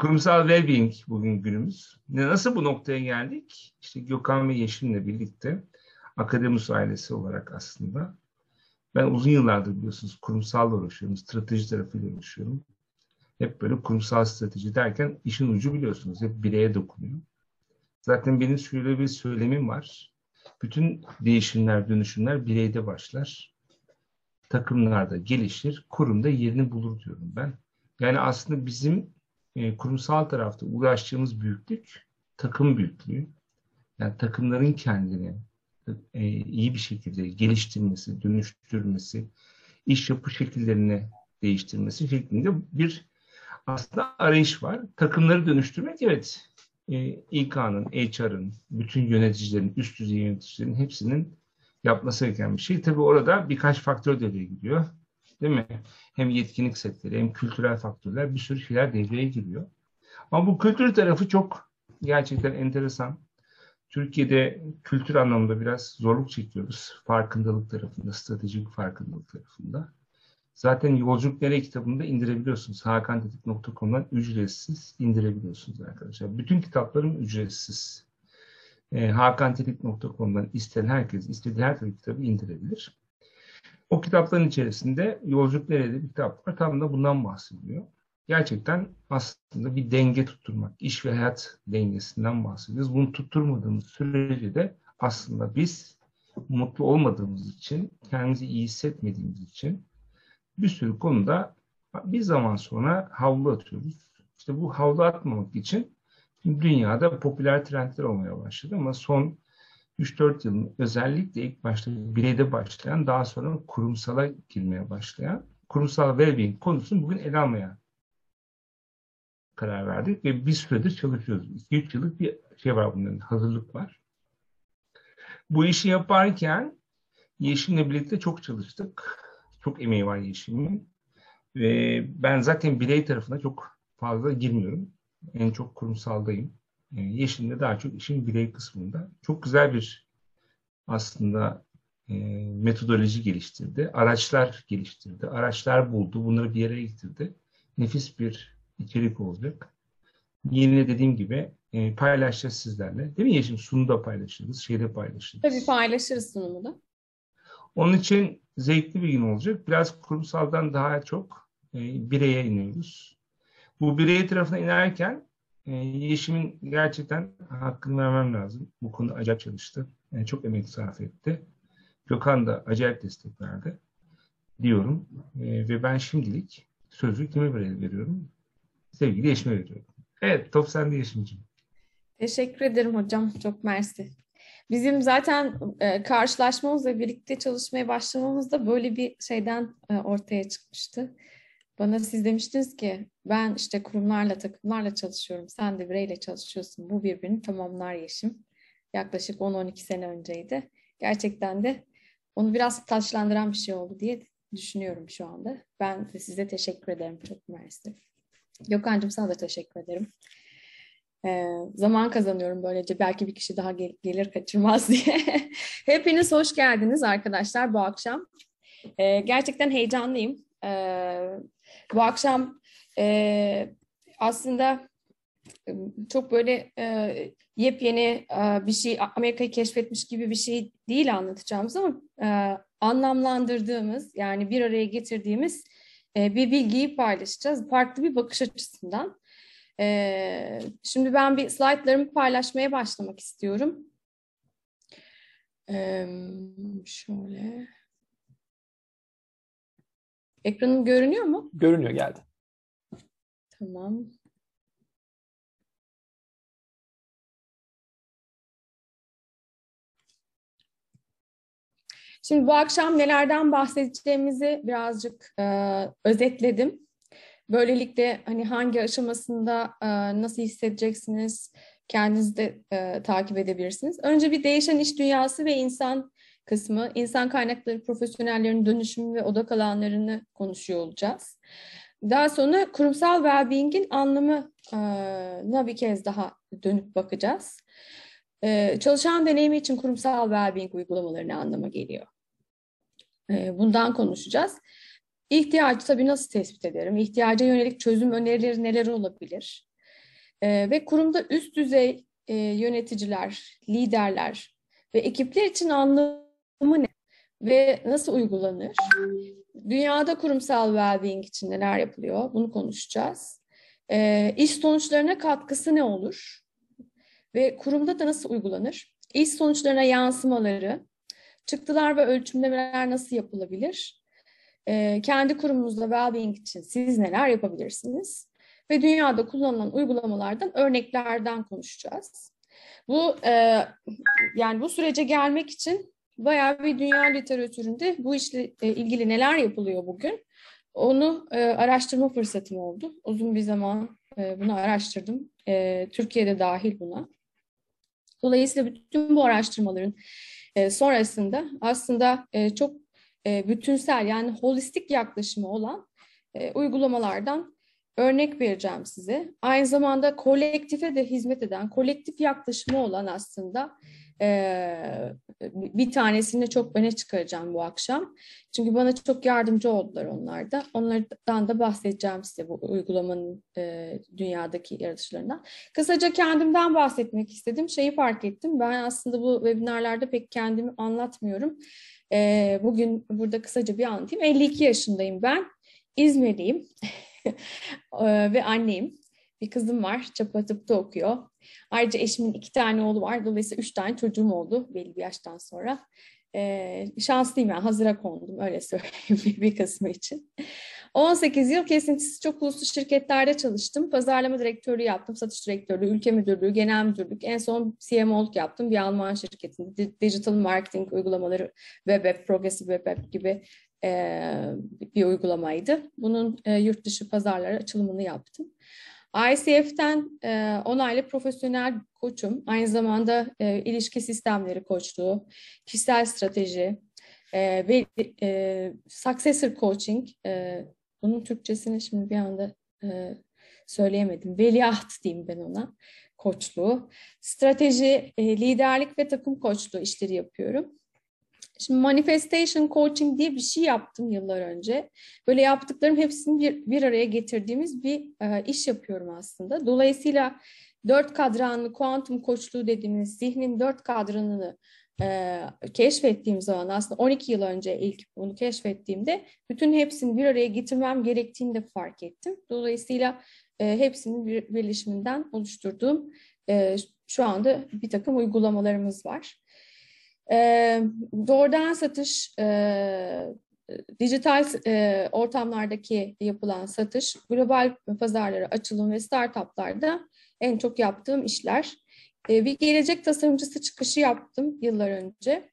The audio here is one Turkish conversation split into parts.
kurumsal well-being bugün günümüz. Nasıl bu noktaya geldik? İşte Gökhan ve Yeşim'le birlikte Akademus ailesi olarak aslında. Ben uzun yıllardır biliyorsunuz kurumsalla uğraşıyorum, strateji tarafıyla uğraşıyorum. Hep böyle kurumsal strateji derken işin ucu biliyorsunuz hep bireye dokunuyor. Zaten benim şöyle bir söylemim var. Bütün değişimler, dönüşümler bireyde başlar. Takımlarda gelişir, kurumda yerini bulur diyorum ben. Yani aslında bizim e, kurumsal tarafta uğraştığımız büyüklük takım büyüklüğü. Yani takımların kendini e, iyi bir şekilde geliştirmesi, dönüştürmesi, iş yapı şekillerini değiştirmesi şeklinde bir aslında arayış var. Takımları dönüştürmek evet e, İK'nın, HR'ın, bütün yöneticilerin, üst düzey yöneticilerin hepsinin yapması gereken bir şey. Tabii orada birkaç faktör devreye gidiyor. Değil mi? Hem yetkinlik setleri hem kültürel faktörler bir sürü şeyler devreye giriyor. Ama bu kültür tarafı çok gerçekten enteresan. Türkiye'de kültür anlamında biraz zorluk çekiyoruz. Farkındalık tarafında, stratejik farkındalık tarafında. Zaten Yolculuk Nereye kitabını da indirebiliyorsunuz. hakantetik.com'dan ücretsiz indirebiliyorsunuz arkadaşlar. Bütün kitaplarım ücretsiz. E, hakantetik.com'dan isteyen herkes istediği her türlü kitabı indirebilir. O kitapların içerisinde Yolculuk Nere'de bir kitap var. Tam da bundan bahsediyor. Gerçekten aslında bir denge tutturmak, iş ve hayat dengesinden bahsediyoruz. Bunu tutturmadığımız sürece de aslında biz mutlu olmadığımız için, kendimizi iyi hissetmediğimiz için bir sürü konuda bir zaman sonra havlu atıyoruz. İşte bu havlu atmamak için dünyada popüler trendler olmaya başladı ama son 3-4 yılın özellikle ilk başta bireyde başlayan daha sonra kurumsala girmeye başlayan kurumsal well-being konusunu bugün ele almaya karar verdik ve bir süredir çalışıyoruz. 2-3 yıllık bir şey var bunların, hazırlık var. Bu işi yaparken Yeşim'le birlikte çok çalıştık. Çok emeği var Yeşim'in. Ve ben zaten birey tarafına çok fazla girmiyorum. En çok kurumsaldayım. Yeşim'de daha çok işin birey kısmında. Çok güzel bir aslında e, metodoloji geliştirdi. Araçlar geliştirdi. Araçlar buldu. Bunları bir yere getirdi. Nefis bir içerik olacak. Yine dediğim gibi e, paylaşacağız sizlerle. Değil mi Yeşim? Sunumu da paylaşırız, şeyde paylaşırız. Tabii paylaşırız sunumu da. Onun için zevkli bir gün olacak. Biraz kurumsaldan daha çok e, bireye iniyoruz. Bu birey tarafına inerken e, Yeşim'in gerçekten hakkını vermem lazım. Bu konuda acayip çalıştı. Yani çok emek sarf etti. Gökhan da acayip destek verdi diyorum. E, ve ben şimdilik sözü kime veriyorum? Sevgili Yeşim'e veriyorum. Evet, top sende Yeşim'ciğim. Teşekkür ederim hocam. Çok mersi. Bizim zaten e, karşılaşmamız ve birlikte çalışmaya başlamamız da böyle bir şeyden e, ortaya çıkmıştı. Bana siz demiştiniz ki ben işte kurumlarla, takımlarla çalışıyorum. Sen de bireyle çalışıyorsun. Bu birbirini tamamlar Yeşim. Yaklaşık 10-12 sene önceydi. Gerçekten de onu biraz taşlandıran bir şey oldu diye düşünüyorum şu anda. Ben de size teşekkür ederim. Çok mersi. Gökhan'cığım sana da teşekkür ederim. Ee, zaman kazanıyorum böylece belki bir kişi daha gel- gelir kaçırmaz diye. Hepiniz hoş geldiniz arkadaşlar bu akşam. Ee, gerçekten heyecanlıyım. Ee, bu akşam e, aslında çok böyle e, yepyeni e, bir şey Amerika'yı keşfetmiş gibi bir şey değil anlatacağımız ama e, anlamlandırdığımız yani bir araya getirdiğimiz e, bir bilgiyi paylaşacağız. Farklı bir bakış açısından. E, şimdi ben bir slaytlarımı paylaşmaya başlamak istiyorum. E, şöyle. Ekranım görünüyor mu? Görünüyor geldi. Tamam. Şimdi bu akşam nelerden bahsedeceğimizi birazcık e, özetledim. Böylelikle hani hangi aşamasında e, nasıl hissedeceksiniz, kendiniz de e, takip edebilirsiniz. Önce bir değişen iş dünyası ve insan kısmı, insan kaynakları profesyonellerinin dönüşümü ve odak alanlarını konuşuyor olacağız. Daha sonra kurumsal well-being'in anlamına bir kez daha dönüp bakacağız. Ee, çalışan deneyimi için kurumsal well-being uygulamaları ne anlama geliyor? Ee, bundan konuşacağız. İhtiyacı tabii nasıl tespit ederim? İhtiyaca yönelik çözüm önerileri neler olabilir? E, ve kurumda üst düzey e, yöneticiler, liderler ve ekipler için anlamı ne ve nasıl uygulanır? Dünyada kurumsal well-being için neler yapılıyor? Bunu konuşacağız. E, iş sonuçlarına katkısı ne olur? Ve kurumda da nasıl uygulanır? İş sonuçlarına yansımaları, çıktılar ve ölçümlemeler nasıl yapılabilir? E, kendi kurumunuzda well-being için siz neler yapabilirsiniz? Ve dünyada kullanılan uygulamalardan örneklerden konuşacağız. Bu e, yani bu sürece gelmek için bayağı bir dünya literatüründe bu işle e, ilgili neler yapılıyor bugün onu e, araştırma fırsatım oldu. Uzun bir zaman e, bunu araştırdım. E, Türkiye'de dahil buna. Dolayısıyla bütün bu araştırmaların e, sonrasında aslında e, çok e, bütünsel yani holistik yaklaşımı olan e, uygulamalardan örnek vereceğim size. Aynı zamanda kolektife de hizmet eden, kolektif yaklaşımı olan aslında ee, bir tanesini çok öne çıkaracağım bu akşam. Çünkü bana çok yardımcı oldular onlar da. Onlardan da bahsedeceğim size bu uygulamanın e, dünyadaki yaratışlarından. Kısaca kendimden bahsetmek istedim. Şeyi fark ettim. Ben aslında bu webinarlarda pek kendimi anlatmıyorum. E, bugün burada kısaca bir anlatayım. 52 yaşındayım ben. İzmirliyim e, ve anneyim. Bir kızım var, Çapa Tıp'ta okuyor. Ayrıca eşimin iki tane oğlu var. Dolayısıyla üç tane çocuğum oldu belli bir yaştan sonra. Ee, şanslıyım yani hazıra kondum öyle söyleyeyim bir kısmı için. 18 yıl kesintisiz çok uluslu şirketlerde çalıştım. Pazarlama direktörü yaptım, satış direktörü, ülke müdürlüğü, genel müdürlük. En son CMO'luk yaptım bir Alman şirketinde. Digital marketing uygulamaları, web app, progressive web app gibi e, bir uygulamaydı. Bunun e, yurt dışı pazarlara açılımını yaptım. ICF'ten e, onaylı profesyonel koçum. Aynı zamanda e, ilişki sistemleri koçluğu, kişisel strateji e, ve e, successor coaching. E, bunun Türkçesini şimdi bir anda e, söyleyemedim. Veliaht diyeyim ben ona koçluğu. Strateji, e, liderlik ve takım koçluğu işleri yapıyorum. Şimdi manifestation coaching diye bir şey yaptım yıllar önce. Böyle yaptıklarım hepsini bir, bir araya getirdiğimiz bir e, iş yapıyorum aslında. Dolayısıyla dört kadranlı kuantum koçluğu dediğimiz zihnin dört kadranını e, keşfettiğim zaman aslında 12 yıl önce ilk bunu keşfettiğimde bütün hepsini bir araya getirmem gerektiğini de fark ettim. Dolayısıyla e, hepsinin bir birleşiminden oluşturduğum e, şu anda bir takım uygulamalarımız var. E, doğrudan satış, e, dijital e, ortamlardaki yapılan satış, global pazarlara açılım ve startuplarda en çok yaptığım işler. E, bir gelecek tasarımcısı çıkışı yaptım yıllar önce.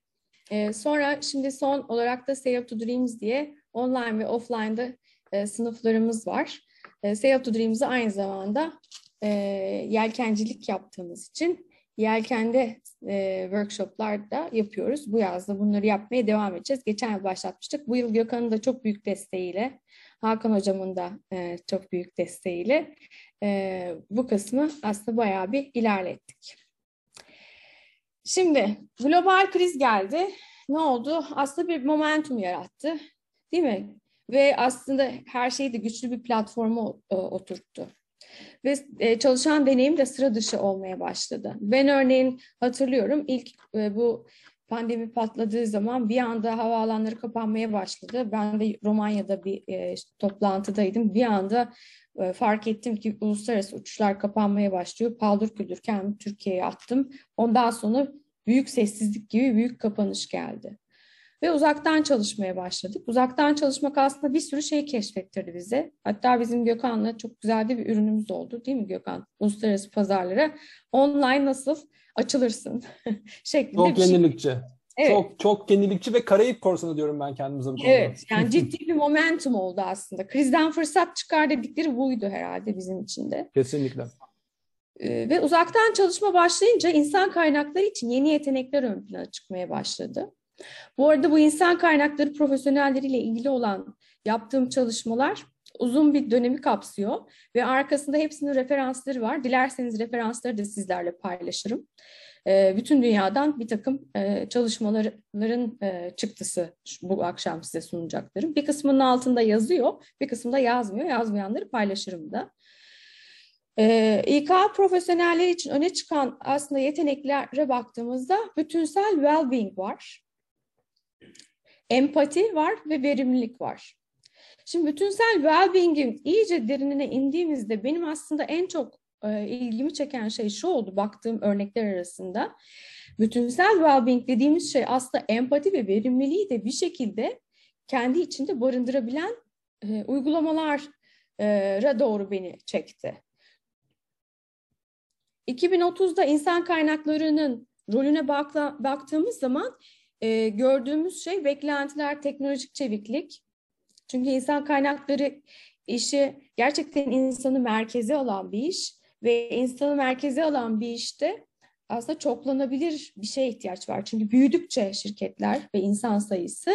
E, sonra şimdi son olarak da Save to Dreams diye online ve offline'da e, sınıflarımız var. E, Save to Dreams'i aynı zamanda e, yelkencilik yaptığımız için yelkende e, workshoplar da yapıyoruz. Bu yazda bunları yapmaya devam edeceğiz. Geçen yıl başlatmıştık. Bu yıl Gökhan'ın da çok büyük desteğiyle, Hakan Hocam'ın da e, çok büyük desteğiyle e, bu kısmı aslında bayağı bir ilerlettik. Şimdi global kriz geldi. Ne oldu? Aslında bir momentum yarattı. Değil mi? Ve aslında her şeyi de güçlü bir platforma oturttu ve e, çalışan deneyim de sıra dışı olmaya başladı. Ben örneğin hatırlıyorum ilk e, bu pandemi patladığı zaman bir anda havaalanları kapanmaya başladı. Ben de Romanya'da bir e, toplantıdaydım. Bir anda e, fark ettim ki uluslararası uçuşlar kapanmaya başlıyor. Paldır küldür Türkiye'ye attım. Ondan sonra büyük sessizlik gibi büyük kapanış geldi. Ve uzaktan çalışmaya başladık. Uzaktan çalışmak aslında bir sürü şey keşfettirdi bize. Hatta bizim Gökhan'la çok güzel bir ürünümüz oldu değil mi Gökhan? Uluslararası pazarlara online nasıl açılırsın şeklinde çok bir şey. yenilikçi. Evet. Çok çok yenilikçi ve Karayip korsanı diyorum ben kendimize bu konuda. Evet yani ciddi bir momentum oldu aslında. Krizden fırsat çıkar dedikleri buydu herhalde bizim için de. Kesinlikle. Ee, ve uzaktan çalışma başlayınca insan kaynakları için yeni yetenekler ön plana çıkmaya başladı. Bu arada bu insan kaynakları profesyonelleriyle ilgili olan yaptığım çalışmalar uzun bir dönemi kapsıyor ve arkasında hepsinin referansları var. Dilerseniz referansları da sizlerle paylaşırım. Ee, bütün dünyadan bir takım e, çalışmaların e, çıktısı bu akşam size sunacaklarım. Bir kısmının altında yazıyor, bir kısmında yazmıyor. Yazmayanları paylaşırım da. Ee, İK profesyonelleri için öne çıkan aslında yeteneklere baktığımızda bütünsel well-being var. Empati var ve verimlilik var. Şimdi bütünsel well-being'in iyice derinine indiğimizde benim aslında en çok e, ilgimi çeken şey şu oldu baktığım örnekler arasında. Bütünsel well-being dediğimiz şey aslında empati ve verimliliği de bir şekilde kendi içinde barındırabilen e, uygulamalara doğru beni çekti. 2030'da insan kaynaklarının rolüne baktığımız zaman e, gördüğümüz şey beklentiler, teknolojik çeviklik. Çünkü insan kaynakları işi gerçekten insanı merkeze alan bir iş ve insanı merkeze alan bir işte aslında çoklanabilir bir şeye ihtiyaç var. Çünkü büyüdükçe şirketler ve insan sayısı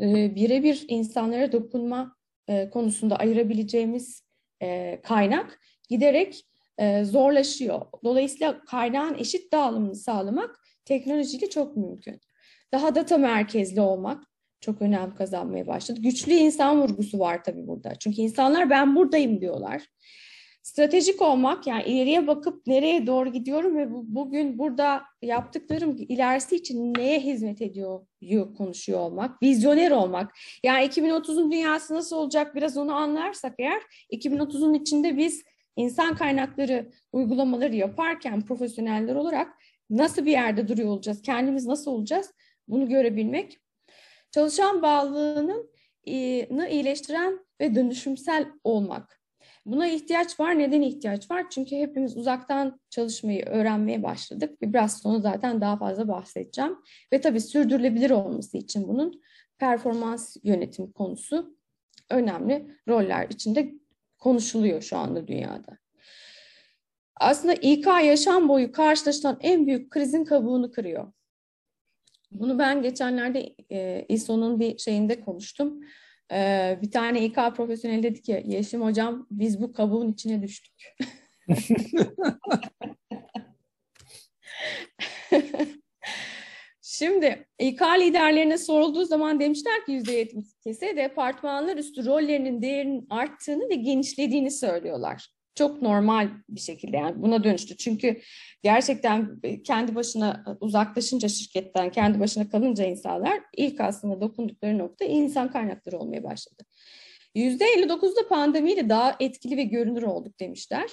e, birebir insanlara dokunma e, konusunda ayırabileceğimiz e, kaynak giderek e, zorlaşıyor. Dolayısıyla kaynağın eşit dağılımını sağlamak teknolojiyle çok mümkün. Daha data merkezli olmak çok önem kazanmaya başladı. Güçlü insan vurgusu var tabii burada. Çünkü insanlar ben buradayım diyorlar. Stratejik olmak yani ileriye bakıp nereye doğru gidiyorum ve bu, bugün burada yaptıklarım ilerisi için neye hizmet ediyor konuşuyor olmak. Vizyoner olmak. Yani 2030'un dünyası nasıl olacak biraz onu anlarsak eğer 2030'un içinde biz insan kaynakları uygulamaları yaparken profesyoneller olarak nasıl bir yerde duruyor olacağız, kendimiz nasıl olacağız bunu görebilmek. Çalışan bağlılığını iyileştiren ve dönüşümsel olmak. Buna ihtiyaç var. Neden ihtiyaç var? Çünkü hepimiz uzaktan çalışmayı öğrenmeye başladık. Biraz sonra zaten daha fazla bahsedeceğim. Ve tabii sürdürülebilir olması için bunun performans yönetim konusu önemli roller içinde konuşuluyor şu anda dünyada. Aslında İK yaşam boyu karşılaşılan en büyük krizin kabuğunu kırıyor. Bunu ben geçenlerde e, İSO'nun bir şeyinde konuştum. E, bir tane İK profesyoneli dedi ki Yeşim hocam biz bu kabuğun içine düştük. Şimdi İK liderlerine sorulduğu zaman demişler ki %72'si departmanlar üstü rollerinin değerinin arttığını ve genişlediğini söylüyorlar. Çok normal bir şekilde yani buna dönüştü. Çünkü gerçekten kendi başına uzaklaşınca şirketten, kendi başına kalınca insanlar ilk aslında dokundukları nokta insan kaynakları olmaya başladı. %59'da pandemiyle daha etkili ve görünür olduk demişler.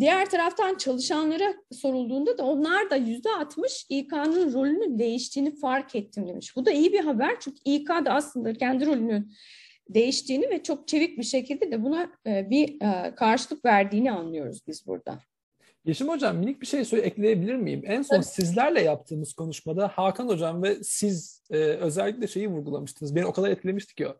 Diğer taraftan çalışanlara sorulduğunda da onlar da yüzde altmış İK'nın rolünün değiştiğini fark ettim demiş. Bu da iyi bir haber çünkü İK da aslında kendi rolünün değiştiğini ve çok çevik bir şekilde de buna e, bir e, karşılık verdiğini anlıyoruz biz burada. Yeşim Hocam minik bir şey söyle ekleyebilir miyim? En son evet. sizlerle yaptığımız konuşmada Hakan Hocam ve siz e, özellikle şeyi vurgulamıştınız. Beni o kadar etkilemişti ki o.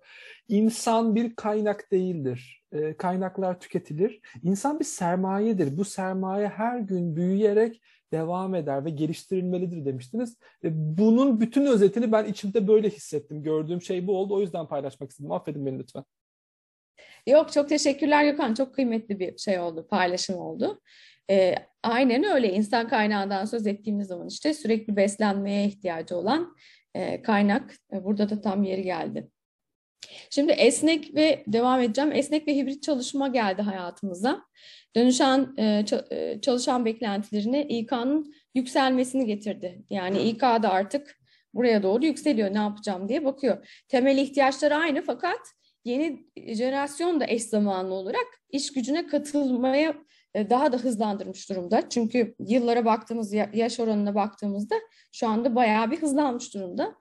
İnsan bir kaynak değildir. E, kaynaklar tüketilir. İnsan bir sermayedir. Bu sermaye her gün büyüyerek devam eder ve geliştirilmelidir demiştiniz. Bunun bütün özetini ben içimde böyle hissettim. Gördüğüm şey bu oldu. O yüzden paylaşmak istedim. Affedin beni lütfen. Yok çok teşekkürler Gökhan. Çok kıymetli bir şey oldu, paylaşım oldu. E, aynen öyle insan kaynağından söz ettiğimiz zaman işte sürekli beslenmeye ihtiyacı olan e, kaynak e, burada da tam yeri geldi. Şimdi esnek ve devam edeceğim. Esnek ve hibrit çalışma geldi hayatımıza. Dönüşen e, e çalışan beklentilerini İK'nın yükselmesini getirdi. Yani İK da artık buraya doğru yükseliyor ne yapacağım diye bakıyor. Temel ihtiyaçları aynı fakat yeni jenerasyon da eş zamanlı olarak iş gücüne katılmaya e, daha da hızlandırmış durumda. Çünkü yıllara baktığımız, yaş oranına baktığımızda şu anda bayağı bir hızlanmış durumda.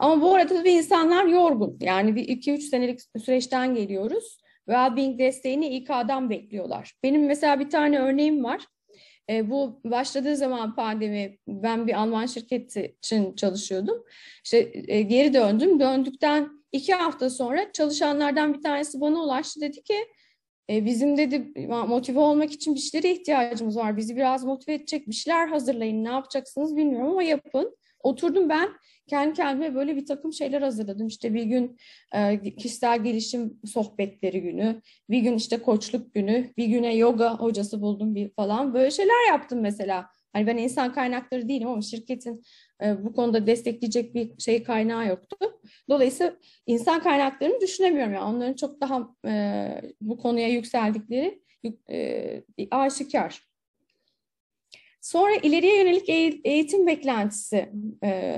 Ama bu arada bir insanlar yorgun. Yani bir 2-3 senelik süreçten geliyoruz. Wellbeing desteğini İK'dan bekliyorlar. Benim mesela bir tane örneğim var. E, bu başladığı zaman pandemi ben bir Alman şirketi için çalışıyordum. İşte e, geri döndüm. Döndükten iki hafta sonra çalışanlardan bir tanesi bana ulaştı. Dedi ki e, bizim dedi motive olmak için bir şeylere ihtiyacımız var. Bizi biraz motive edecek bir şeyler hazırlayın. Ne yapacaksınız bilmiyorum ama yapın. Oturdum ben kendi kendime böyle bir takım şeyler hazırladım. İşte bir gün e, kişisel gelişim sohbetleri günü, bir gün işte koçluk günü, bir güne yoga hocası buldum bir falan. Böyle şeyler yaptım mesela. Hani ben insan kaynakları değilim ama şirketin e, bu konuda destekleyecek bir şey kaynağı yoktu. Dolayısıyla insan kaynaklarını düşünemiyorum. Yani onların çok daha e, bu konuya yükseldikleri e, aşikar. Sonra ileriye yönelik eğitim beklentisi e,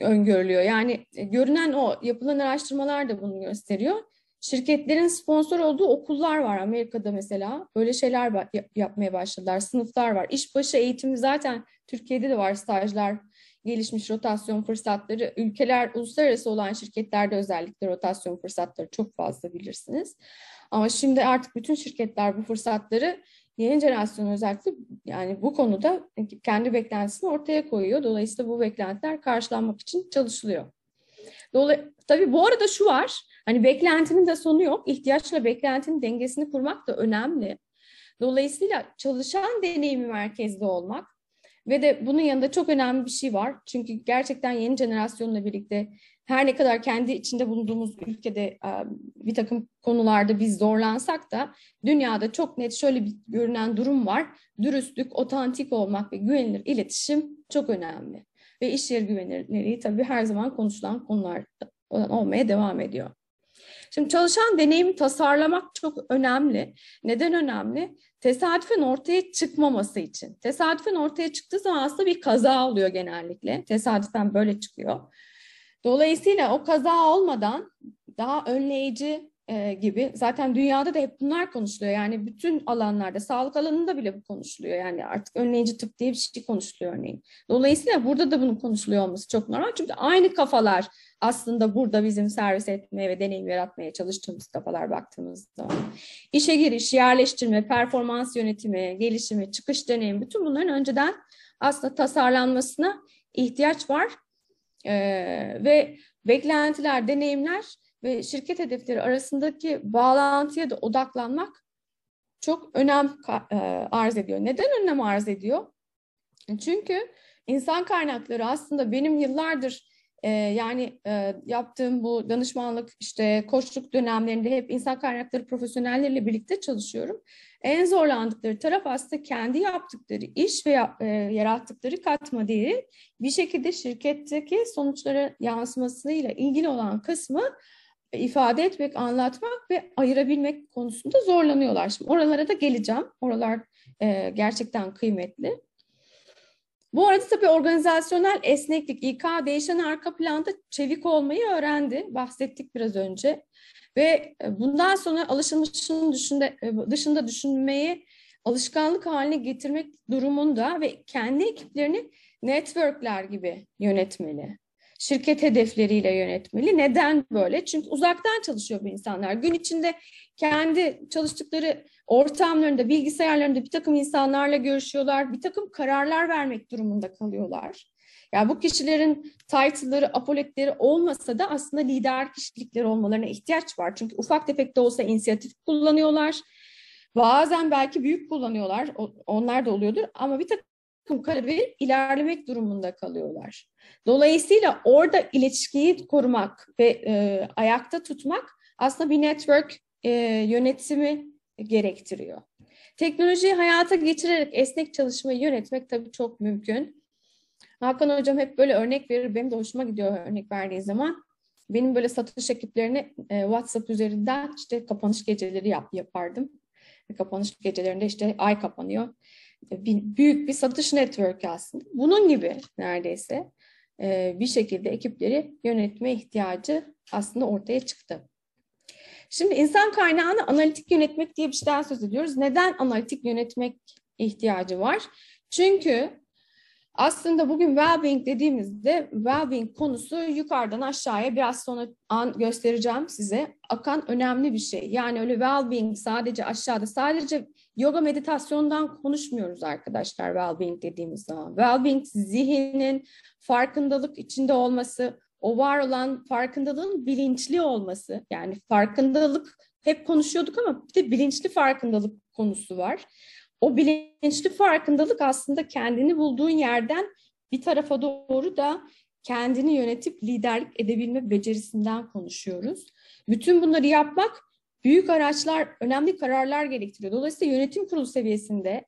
öngörülüyor. Yani görünen o yapılan araştırmalar da bunu gösteriyor. Şirketlerin sponsor olduğu okullar var Amerika'da mesela. Böyle şeyler yapmaya başladılar. Sınıflar var. İşbaşı eğitimi zaten Türkiye'de de var stajlar, gelişmiş rotasyon fırsatları. Ülkeler uluslararası olan şirketlerde özellikle rotasyon fırsatları çok fazla bilirsiniz. Ama şimdi artık bütün şirketler bu fırsatları yeni jenerasyon özellikle yani bu konuda kendi beklentisini ortaya koyuyor. Dolayısıyla bu beklentiler karşılanmak için çalışılıyor. Dolayısıyla tabii bu arada şu var. Hani beklentinin de sonu yok. İhtiyaçla beklentinin dengesini kurmak da önemli. Dolayısıyla çalışan deneyimi merkezde olmak ve de bunun yanında çok önemli bir şey var. Çünkü gerçekten yeni jenerasyonla birlikte her ne kadar kendi içinde bulunduğumuz ülkede bir takım konularda biz zorlansak da dünyada çok net şöyle bir görünen durum var. Dürüstlük, otantik olmak ve güvenilir iletişim çok önemli. Ve iş yeri güvenilirliği tabii her zaman konuşulan konular olmaya devam ediyor. Şimdi çalışan deneyimi tasarlamak çok önemli. Neden önemli? Tesadüfen ortaya çıkmaması için. Tesadüfen ortaya çıktığı zaman aslında bir kaza oluyor genellikle. Tesadüfen böyle çıkıyor. Dolayısıyla o kaza olmadan daha önleyici e, gibi zaten dünyada da hep bunlar konuşuluyor. Yani bütün alanlarda, sağlık alanında bile bu konuşuluyor. Yani artık önleyici tıp diye bir şey konuşuluyor örneğin. Dolayısıyla burada da bunun konuşuluyor olması çok normal. Çünkü aynı kafalar aslında burada bizim servis etmeye ve deneyim yaratmaya çalıştığımız kafalar baktığımız zaman. İşe giriş, yerleştirme, performans yönetimi, gelişimi, çıkış deneyimi bütün bunların önceden aslında tasarlanmasına ihtiyaç var. Ee, ve beklentiler, deneyimler ve şirket hedefleri arasındaki bağlantıya da odaklanmak çok önem e, arz ediyor. Neden önem arz ediyor? Çünkü insan kaynakları aslında benim yıllardır e, yani e, yaptığım bu danışmanlık işte koçluk dönemlerinde hep insan kaynakları profesyonelleriyle birlikte çalışıyorum. En zorlandıkları taraf aslında kendi yaptıkları iş ve e, yarattıkları katma değeri bir şekilde şirketteki sonuçlara yansımasıyla ilgili olan kısmı ifade etmek, anlatmak ve ayırabilmek konusunda zorlanıyorlar. Şimdi oralara da geleceğim. Oralar e, gerçekten kıymetli. Bu arada tabii organizasyonel esneklik, İK değişen arka planda çevik olmayı öğrendi. Bahsettik biraz önce. Ve e, bundan sonra alışılmışın dışında, e, dışında düşünmeyi alışkanlık haline getirmek durumunda ve kendi ekiplerini networkler gibi yönetmeli şirket hedefleriyle yönetmeli. Neden böyle? Çünkü uzaktan çalışıyor bu insanlar. Gün içinde kendi çalıştıkları ortamlarında, bilgisayarlarında bir takım insanlarla görüşüyorlar. Bir takım kararlar vermek durumunda kalıyorlar. Yani bu kişilerin title'ları, apoletleri olmasa da aslında lider kişilikleri olmalarına ihtiyaç var. Çünkü ufak tefek de olsa inisiyatif kullanıyorlar. Bazen belki büyük kullanıyorlar. Onlar da oluyordur. Ama bir takım karar ilerlemek durumunda kalıyorlar. Dolayısıyla orada ilişkiyi korumak ve e, ayakta tutmak aslında bir network e, yönetimi gerektiriyor. Teknolojiyi hayata geçirerek esnek çalışmayı yönetmek tabii çok mümkün. Hakan Hocam hep böyle örnek verir. Benim de hoşuma gidiyor örnek verdiği zaman. Benim böyle satış ekiplerini e, WhatsApp üzerinden işte kapanış geceleri yap, yapardım. Kapanış gecelerinde işte ay kapanıyor. Bir, büyük bir satış network aslında. Bunun gibi neredeyse. E, bir şekilde ekipleri yönetme ihtiyacı aslında ortaya çıktı. Şimdi insan kaynağını analitik yönetmek diye bir şeyden söz ediyoruz. Neden analitik yönetmek ihtiyacı var? Çünkü aslında bugün well-being dediğimizde well-being konusu yukarıdan aşağıya biraz sonra an göstereceğim size akan önemli bir şey. Yani öyle well-being sadece aşağıda sadece yoga meditasyondan konuşmuyoruz arkadaşlar well-being dediğimiz zaman. Well-being zihnin farkındalık içinde olması, o var olan farkındalığın bilinçli olması. Yani farkındalık hep konuşuyorduk ama bir de bilinçli farkındalık konusu var. O bilinçli farkındalık aslında kendini bulduğun yerden bir tarafa doğru da kendini yönetip liderlik edebilme becerisinden konuşuyoruz. Bütün bunları yapmak büyük araçlar, önemli kararlar gerektiriyor. Dolayısıyla yönetim kurulu seviyesinde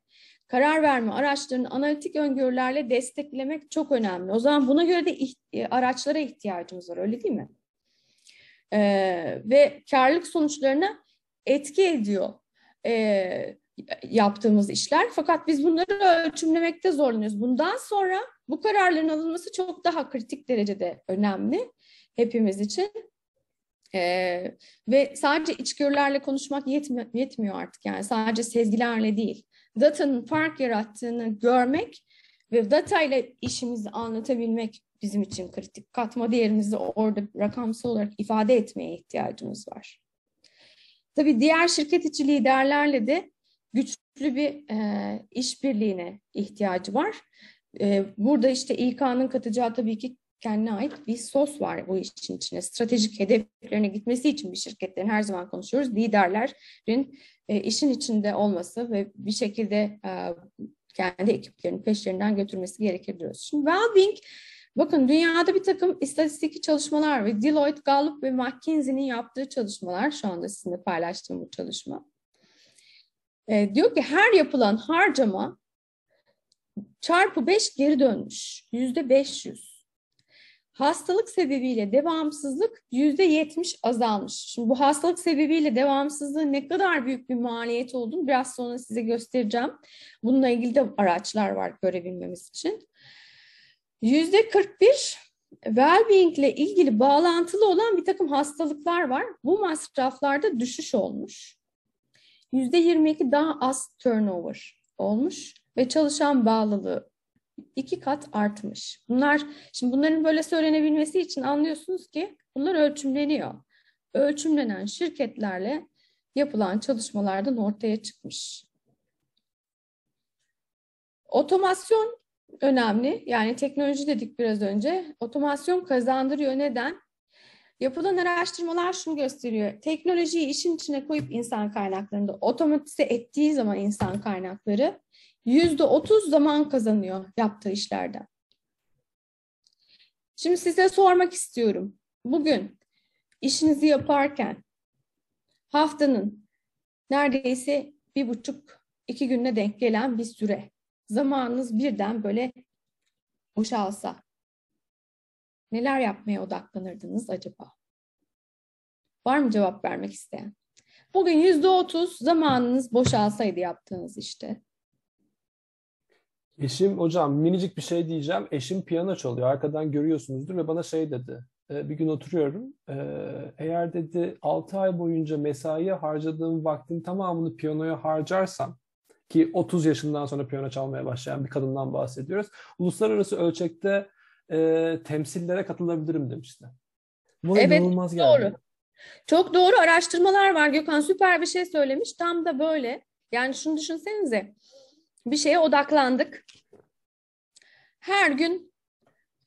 karar verme araçlarını analitik öngörülerle desteklemek çok önemli. O zaman buna göre de e, araçlara ihtiyacımız var, öyle değil mi? Ee, ve karlılık sonuçlarına etki ediyor. Ee, yaptığımız işler. Fakat biz bunları ölçümlemekte zorlanıyoruz. Bundan sonra bu kararların alınması çok daha kritik derecede önemli hepimiz için. Ee, ve sadece içgörülerle konuşmak yetmi yetmiyor artık yani sadece sezgilerle değil. Data'nın fark yarattığını görmek ve data ile işimizi anlatabilmek bizim için kritik. Katma değerimizi orada rakamsal olarak ifade etmeye ihtiyacımız var. Tabii diğer şirket içi liderlerle de güçlü bir e, işbirliğine ihtiyacı var. E, burada işte İK'nın katacağı tabii ki kendine ait bir sos var bu işin içine. Stratejik hedeflerine gitmesi için bir şirketlerin her zaman konuşuyoruz. Liderlerin e, işin içinde olması ve bir şekilde e, kendi ekiplerinin peşlerinden götürmesi gerekir diyoruz. Şimdi well-being Bakın dünyada bir takım istatistik çalışmalar ve Deloitte, Gallup ve McKinsey'nin yaptığı çalışmalar şu anda sizinle paylaştığım bu çalışma. E, diyor ki her yapılan harcama çarpı 5 geri dönmüş. Yüzde 500. Hastalık sebebiyle devamsızlık yüzde 70 azalmış. Şimdi bu hastalık sebebiyle devamsızlığın ne kadar büyük bir maliyet olduğunu biraz sonra size göstereceğim. Bununla ilgili de araçlar var görebilmemiz için. Yüzde 41 well-being ile ilgili bağlantılı olan bir takım hastalıklar var. Bu masraflarda düşüş olmuş. Yüzde 22 daha az turnover olmuş ve çalışan bağlılığı iki kat artmış. Bunlar şimdi bunların böyle söylenebilmesi için anlıyorsunuz ki bunlar ölçümleniyor. Ölçümlenen şirketlerle yapılan çalışmalardan ortaya çıkmış. Otomasyon önemli. Yani teknoloji dedik biraz önce. Otomasyon kazandırıyor. Neden? Yapılan araştırmalar şunu gösteriyor. Teknolojiyi işin içine koyup insan kaynaklarında otomatize ettiği zaman insan kaynakları yüzde otuz zaman kazanıyor yaptığı işlerden. Şimdi size sormak istiyorum. Bugün işinizi yaparken haftanın neredeyse bir buçuk iki gününe denk gelen bir süre zamanınız birden böyle boşalsa neler yapmaya odaklanırdınız acaba? Var mı cevap vermek isteyen? Bugün yüzde otuz zamanınız boşalsaydı yaptığınız işte. Eşim hocam minicik bir şey diyeceğim. Eşim piyano çalıyor. Arkadan görüyorsunuzdur ve bana şey dedi. E, bir gün oturuyorum. E, eğer dedi 6 ay boyunca mesaiye harcadığım vaktin tamamını piyanoya harcarsam ki 30 yaşından sonra piyano çalmaya başlayan bir kadından bahsediyoruz. Uluslararası ölçekte e, temsillere katılabilirim demişti. Bu evet, inanılmaz geldi. Doğru. Çok doğru araştırmalar var. Gökhan süper bir şey söylemiş. Tam da böyle. Yani şunu düşünsenize. Bir şeye odaklandık. Her gün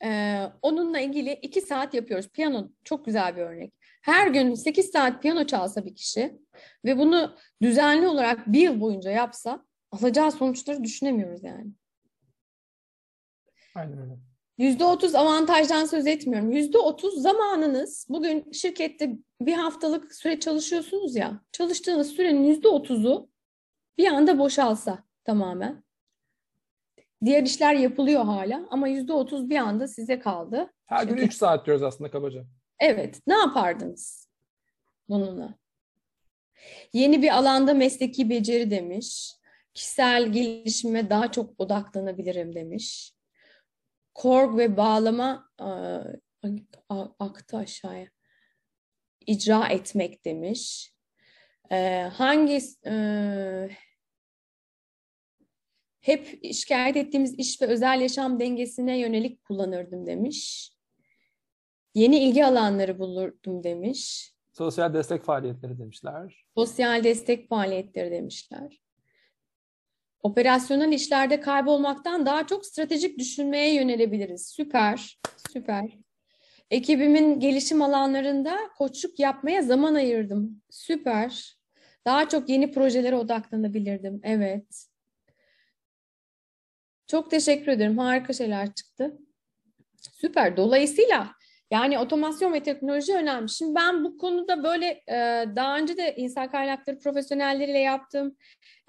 e, onunla ilgili iki saat yapıyoruz. Piyano çok güzel bir örnek. Her gün 8 saat piyano çalsa bir kişi ve bunu düzenli olarak bir yıl boyunca yapsa alacağı sonuçları düşünemiyoruz yani. Aynen öyle. Yüzde otuz avantajdan söz etmiyorum. Yüzde otuz zamanınız bugün şirkette bir haftalık süre çalışıyorsunuz ya çalıştığınız sürenin yüzde otuzu bir anda boşalsa tamamen. Diğer işler yapılıyor hala ama yüzde otuz bir anda size kaldı. Her gün üç saat diyoruz aslında kabaca. Evet. Ne yapardınız bununla? Yeni bir alanda mesleki beceri demiş. Kişisel gelişime daha çok odaklanabilirim demiş. Korg ve bağlama aktı aşağıya. İcra etmek demiş. Hangi hep şikayet ettiğimiz iş ve özel yaşam dengesine yönelik kullanırdım demiş. Yeni ilgi alanları bulurdum demiş. Sosyal destek faaliyetleri demişler. Sosyal destek faaliyetleri demişler. Operasyonel işlerde kaybolmaktan daha çok stratejik düşünmeye yönelebiliriz. Süper, süper. Ekibimin gelişim alanlarında koçluk yapmaya zaman ayırdım. Süper. Daha çok yeni projelere odaklanabilirdim. Evet. Çok teşekkür ederim. Harika şeyler çıktı. Süper. Dolayısıyla yani otomasyon ve teknoloji önemli. Şimdi ben bu konuda böyle e, daha önce de insan kaynakları profesyonelleriyle yaptığım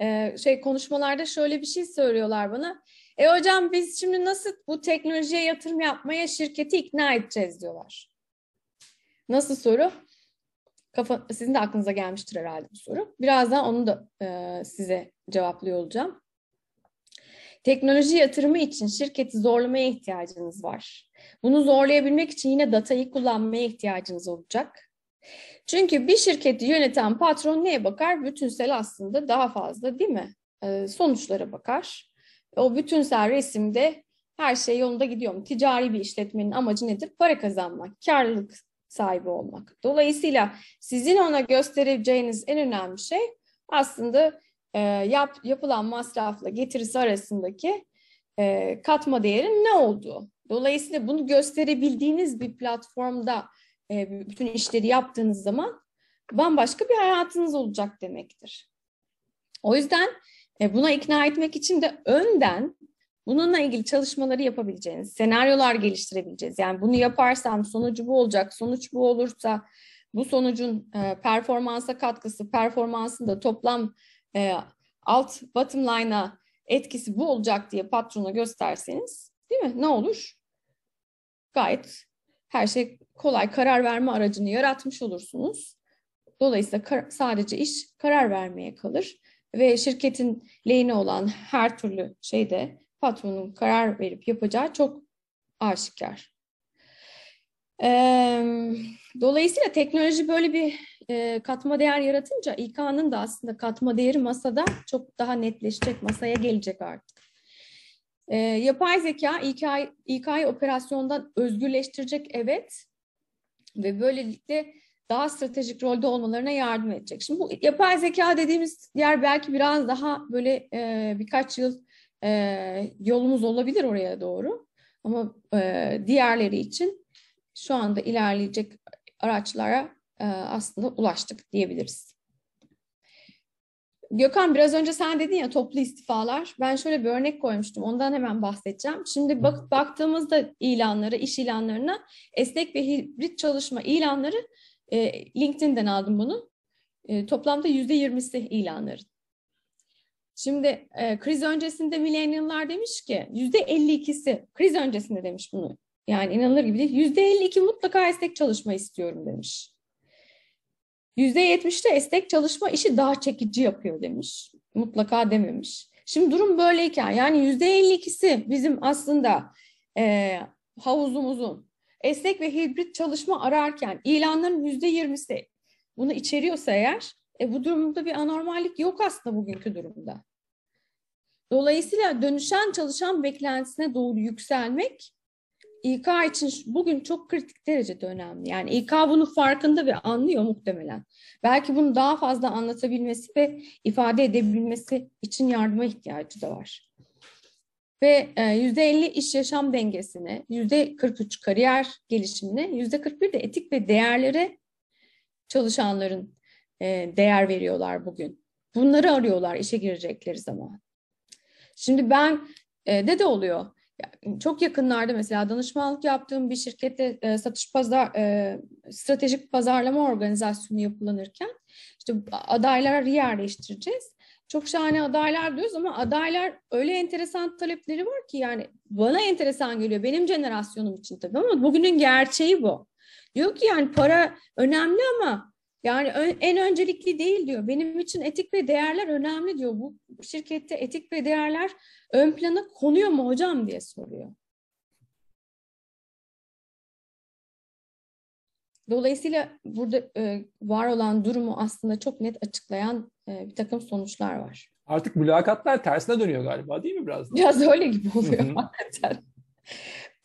e, şey konuşmalarda şöyle bir şey söylüyorlar bana. E hocam biz şimdi nasıl bu teknolojiye yatırım yapmaya şirketi ikna edeceğiz diyorlar. Nasıl soru? kafa, sizin de aklınıza gelmiştir herhalde bu soru. Birazdan onu da e, size cevaplıyor olacağım. Teknoloji yatırımı için şirketi zorlamaya ihtiyacınız var. Bunu zorlayabilmek için yine datayı kullanmaya ihtiyacınız olacak. Çünkü bir şirketi yöneten patron neye bakar? Bütünsel aslında daha fazla değil mi? Ee, sonuçlara bakar. O bütünsel resimde her şey yolunda gidiyor mu? Ticari bir işletmenin amacı nedir? Para kazanmak, karlılık sahibi olmak. Dolayısıyla sizin ona göstereceğiniz en önemli şey aslında e, yap, yapılan masrafla getirisi arasındaki e, katma değerin ne olduğu. Dolayısıyla bunu gösterebildiğiniz bir platformda e, bütün işleri yaptığınız zaman bambaşka bir hayatınız olacak demektir. O yüzden e, buna ikna etmek için de önden bununla ilgili çalışmaları yapabileceğiniz, senaryolar geliştirebileceğiz. Yani bunu yaparsam sonucu bu olacak, sonuç bu olursa bu sonucun e, performansa katkısı, performansın da toplam e, alt bottom line'a etkisi bu olacak diye patrona gösterseniz değil mi? Ne olur? Gayet her şey kolay karar verme aracını yaratmış olursunuz. Dolayısıyla sadece iş karar vermeye kalır ve şirketin lehine olan her türlü şeyde patronun karar verip yapacağı çok aşikar. dolayısıyla teknoloji böyle bir katma değer yaratınca İK'nın da aslında katma değeri masada çok daha netleşecek, masaya gelecek artık. yapay zeka İK, İK'yı operasyondan özgürleştirecek evet ve böylelikle daha stratejik rolde olmalarına yardım edecek. Şimdi bu yapay zeka dediğimiz yer belki biraz daha böyle e, birkaç yıl e, yolumuz olabilir oraya doğru. Ama e, diğerleri için şu anda ilerleyecek araçlara e, aslında ulaştık diyebiliriz. Gökhan biraz önce sen dedin ya toplu istifalar. Ben şöyle bir örnek koymuştum. Ondan hemen bahsedeceğim. Şimdi bak, baktığımızda ilanlara, iş ilanlarına esnek ve hibrit çalışma ilanları e, LinkedIn'den aldım bunu. E, toplamda yüzde yirmisi ilanların. Şimdi e, kriz öncesinde millennial'lar demiş ki yüzde 52'si kriz öncesinde demiş bunu. Yani inanılır gibi değil. Yüzde 52 mutlaka esnek çalışma istiyorum demiş. Yüzde 70 de esnek çalışma işi daha çekici yapıyor demiş. Mutlaka dememiş. Şimdi durum böyleyken yani yüzde 52'si bizim aslında e, havuzumuzun esnek ve hibrit çalışma ararken ilanların yüzde 20'si bunu içeriyorsa eğer e, bu durumda bir anormallik yok aslında bugünkü durumda. Dolayısıyla dönüşen çalışan beklentisine doğru yükselmek İK için bugün çok kritik derecede önemli. Yani İK bunu farkında ve anlıyor muhtemelen. Belki bunu daha fazla anlatabilmesi ve ifade edebilmesi için yardıma ihtiyacı da var. Ve %50 e, iş yaşam dengesine, %43 kariyer gelişimine, %41 de etik ve değerlere çalışanların e, değer veriyorlar bugün. Bunları arıyorlar işe girecekleri zaman. Şimdi ben e, de de oluyor. Çok yakınlarda mesela danışmanlık yaptığım bir şirkette e, satış pazar e, stratejik pazarlama organizasyonu yapılanırken işte adayları yerleştireceğiz. Çok şahane adaylar diyoruz ama adaylar öyle enteresan talepleri var ki yani bana enteresan geliyor benim jenerasyonum için tabii ama bugünün gerçeği bu. Diyor ki yani para önemli ama yani en öncelikli değil diyor. Benim için etik ve değerler önemli diyor. Bu şirkette etik ve değerler ön plana konuyor mu hocam diye soruyor. Dolayısıyla burada e, var olan durumu aslında çok net açıklayan e, bir takım sonuçlar var. Artık mülakatlar tersine dönüyor galiba değil mi biraz? Biraz öyle gibi oluyor hakikaten.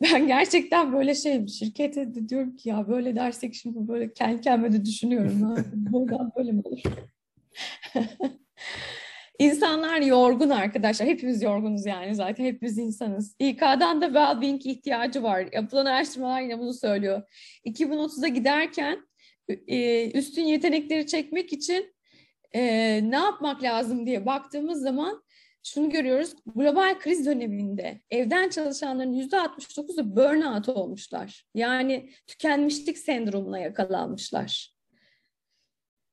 Ben gerçekten böyle şey şirkete de diyorum ki ya böyle dersek şimdi böyle kendi kendime de düşünüyorum. Buradan böyle mi olur? İnsanlar yorgun arkadaşlar. Hepimiz yorgunuz yani zaten hepimiz insanız. İK'dan da well-being ihtiyacı var. Yapılan araştırmalar yine bunu söylüyor. 2030'a giderken e, üstün yetenekleri çekmek için e, ne yapmak lazım diye baktığımız zaman şunu görüyoruz. Global kriz döneminde evden çalışanların yüzde 69'u burnout olmuşlar. Yani tükenmişlik sendromuna yakalanmışlar.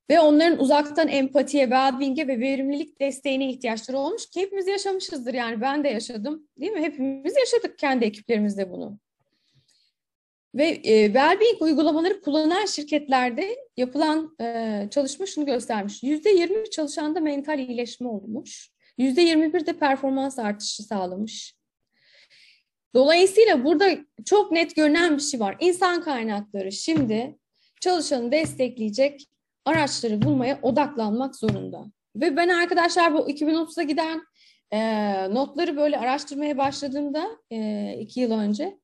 Ve onların uzaktan empatiye, well-being'e ve verimlilik desteğine ihtiyaçları olmuş ki hepimiz yaşamışızdır. Yani ben de yaşadım değil mi? Hepimiz yaşadık kendi ekiplerimizde bunu. Ve e, Wellbeing uygulamaları kullanan şirketlerde yapılan e, çalışma şunu göstermiş. %20 çalışanda mental iyileşme olmuş. %21 de performans artışı sağlamış. Dolayısıyla burada çok net görünen bir şey var. İnsan kaynakları şimdi çalışanı destekleyecek araçları bulmaya odaklanmak zorunda. Ve ben arkadaşlar bu 2030'a giden e, notları böyle araştırmaya başladığımda e, iki yıl önce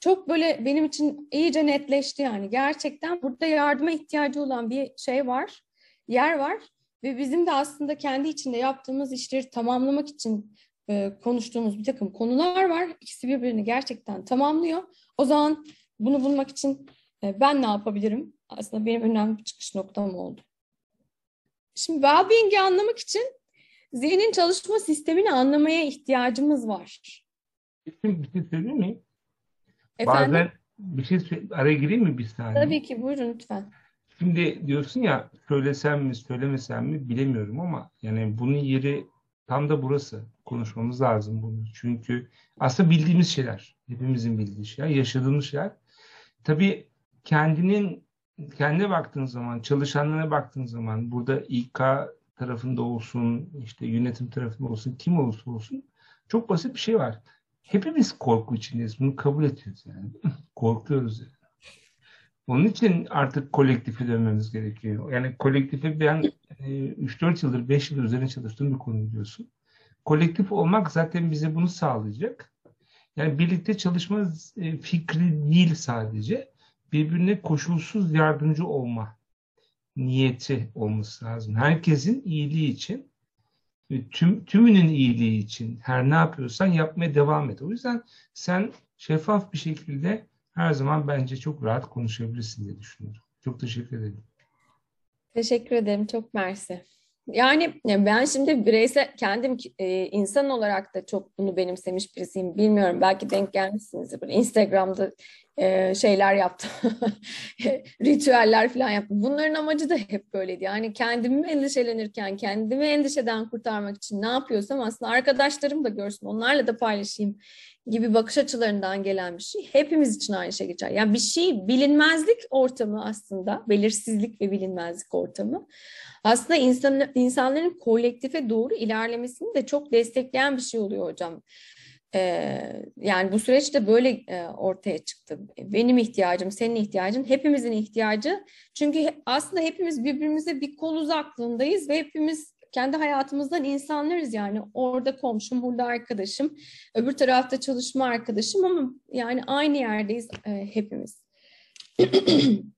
çok böyle benim için iyice netleşti yani. Gerçekten burada yardıma ihtiyacı olan bir şey var, yer var. Ve bizim de aslında kendi içinde yaptığımız işleri tamamlamak için e, konuştuğumuz bir takım konular var. İkisi birbirini gerçekten tamamlıyor. O zaman bunu bulmak için e, ben ne yapabilirim? Aslında benim önemli bir çıkış noktam oldu. Şimdi well-being'i anlamak için zihnin çalışma sistemini anlamaya ihtiyacımız var. Şimdi bir şey söyleyeyim mi? Efendim? Bazen bir şey araya gireyim mi bir saniye? Tabii ki buyurun lütfen. Şimdi diyorsun ya söylesem mi söylemesem mi bilemiyorum ama yani bunun yeri tam da burası. Konuşmamız lazım bunu. Çünkü aslında bildiğimiz şeyler. Hepimizin bildiği şeyler, yaşadığımız şeyler. Tabii kendinin kendine baktığın zaman, çalışanlarına baktığın zaman burada İK tarafında olsun, işte yönetim tarafında olsun, kim olursa olsun çok basit bir şey var. Hepimiz korku içindeyiz. Bunu kabul ediyoruz yani. Korkuyoruz yani. Onun için artık kolektife dönmemiz gerekiyor. Yani kolektife ben e, 3-4 yıldır, 5 yıldır üzerine çalıştığım bir konu biliyorsun. Kolektif olmak zaten bize bunu sağlayacak. Yani birlikte çalışma e, fikri değil sadece. Birbirine koşulsuz yardımcı olma niyeti olması lazım. Herkesin iyiliği için ve tüm, tümünün iyiliği için her ne yapıyorsan yapmaya devam et. O yüzden sen şeffaf bir şekilde her zaman bence çok rahat konuşabilirsin diye düşünüyorum. Çok teşekkür ederim. Teşekkür ederim. Çok mersi. Yani ben şimdi bireysel kendim e, insan olarak da çok bunu benimsemiş birisiyim. Bilmiyorum belki denk gelmişsinizdir. Böyle Instagram'da e, şeyler yaptım. Ritüeller falan yaptım. Bunların amacı da hep böyleydi. Yani kendimi endişelenirken, kendimi endişeden kurtarmak için ne yapıyorsam aslında arkadaşlarım da görsün, onlarla da paylaşayım gibi bakış açılarından gelen bir şey. Hepimiz için aynı şey geçer. Yani bir şey bilinmezlik ortamı aslında, belirsizlik ve bilinmezlik ortamı. Aslında insan, insanların kolektife doğru ilerlemesini de çok destekleyen bir şey oluyor hocam. Ee, yani bu süreç de böyle e, ortaya çıktı. Benim ihtiyacım, senin ihtiyacın, hepimizin ihtiyacı. Çünkü aslında hepimiz birbirimize bir kol uzaklığındayız ve hepimiz kendi hayatımızdan insanlarız yani. Orada komşum, burada arkadaşım, öbür tarafta çalışma arkadaşım ama yani aynı yerdeyiz e, hepimiz.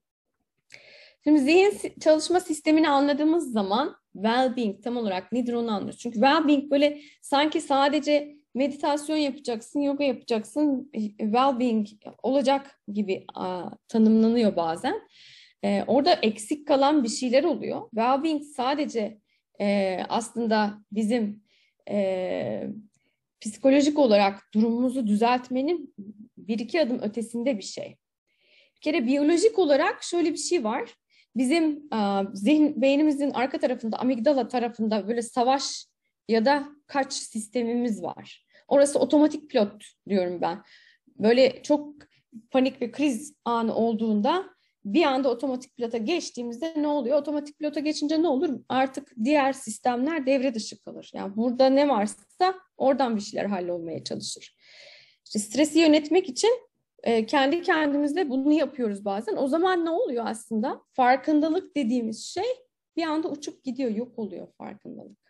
Şimdi zihin çalışma sistemini anladığımız zaman well-being tam olarak nedir onu anlıyoruz. Çünkü well-being böyle sanki sadece meditasyon yapacaksın, yoga yapacaksın, well-being olacak gibi a, tanımlanıyor bazen. E, orada eksik kalan bir şeyler oluyor. Well-being sadece e, aslında bizim e, psikolojik olarak durumumuzu düzeltmenin bir iki adım ötesinde bir şey. Bir kere biyolojik olarak şöyle bir şey var. Bizim a, zihin, beynimizin arka tarafında, amigdala tarafında böyle savaş ya da kaç sistemimiz var. Orası otomatik pilot diyorum ben. Böyle çok panik ve kriz anı olduğunda bir anda otomatik pilota geçtiğimizde ne oluyor? Otomatik pilota geçince ne olur? Artık diğer sistemler devre dışı kalır. Yani burada ne varsa oradan bir şeyler hallolmaya çalışır. İşte stresi yönetmek için e, kendi kendimizle bunu yapıyoruz bazen. O zaman ne oluyor aslında? Farkındalık dediğimiz şey bir anda uçup gidiyor, yok oluyor farkındalık.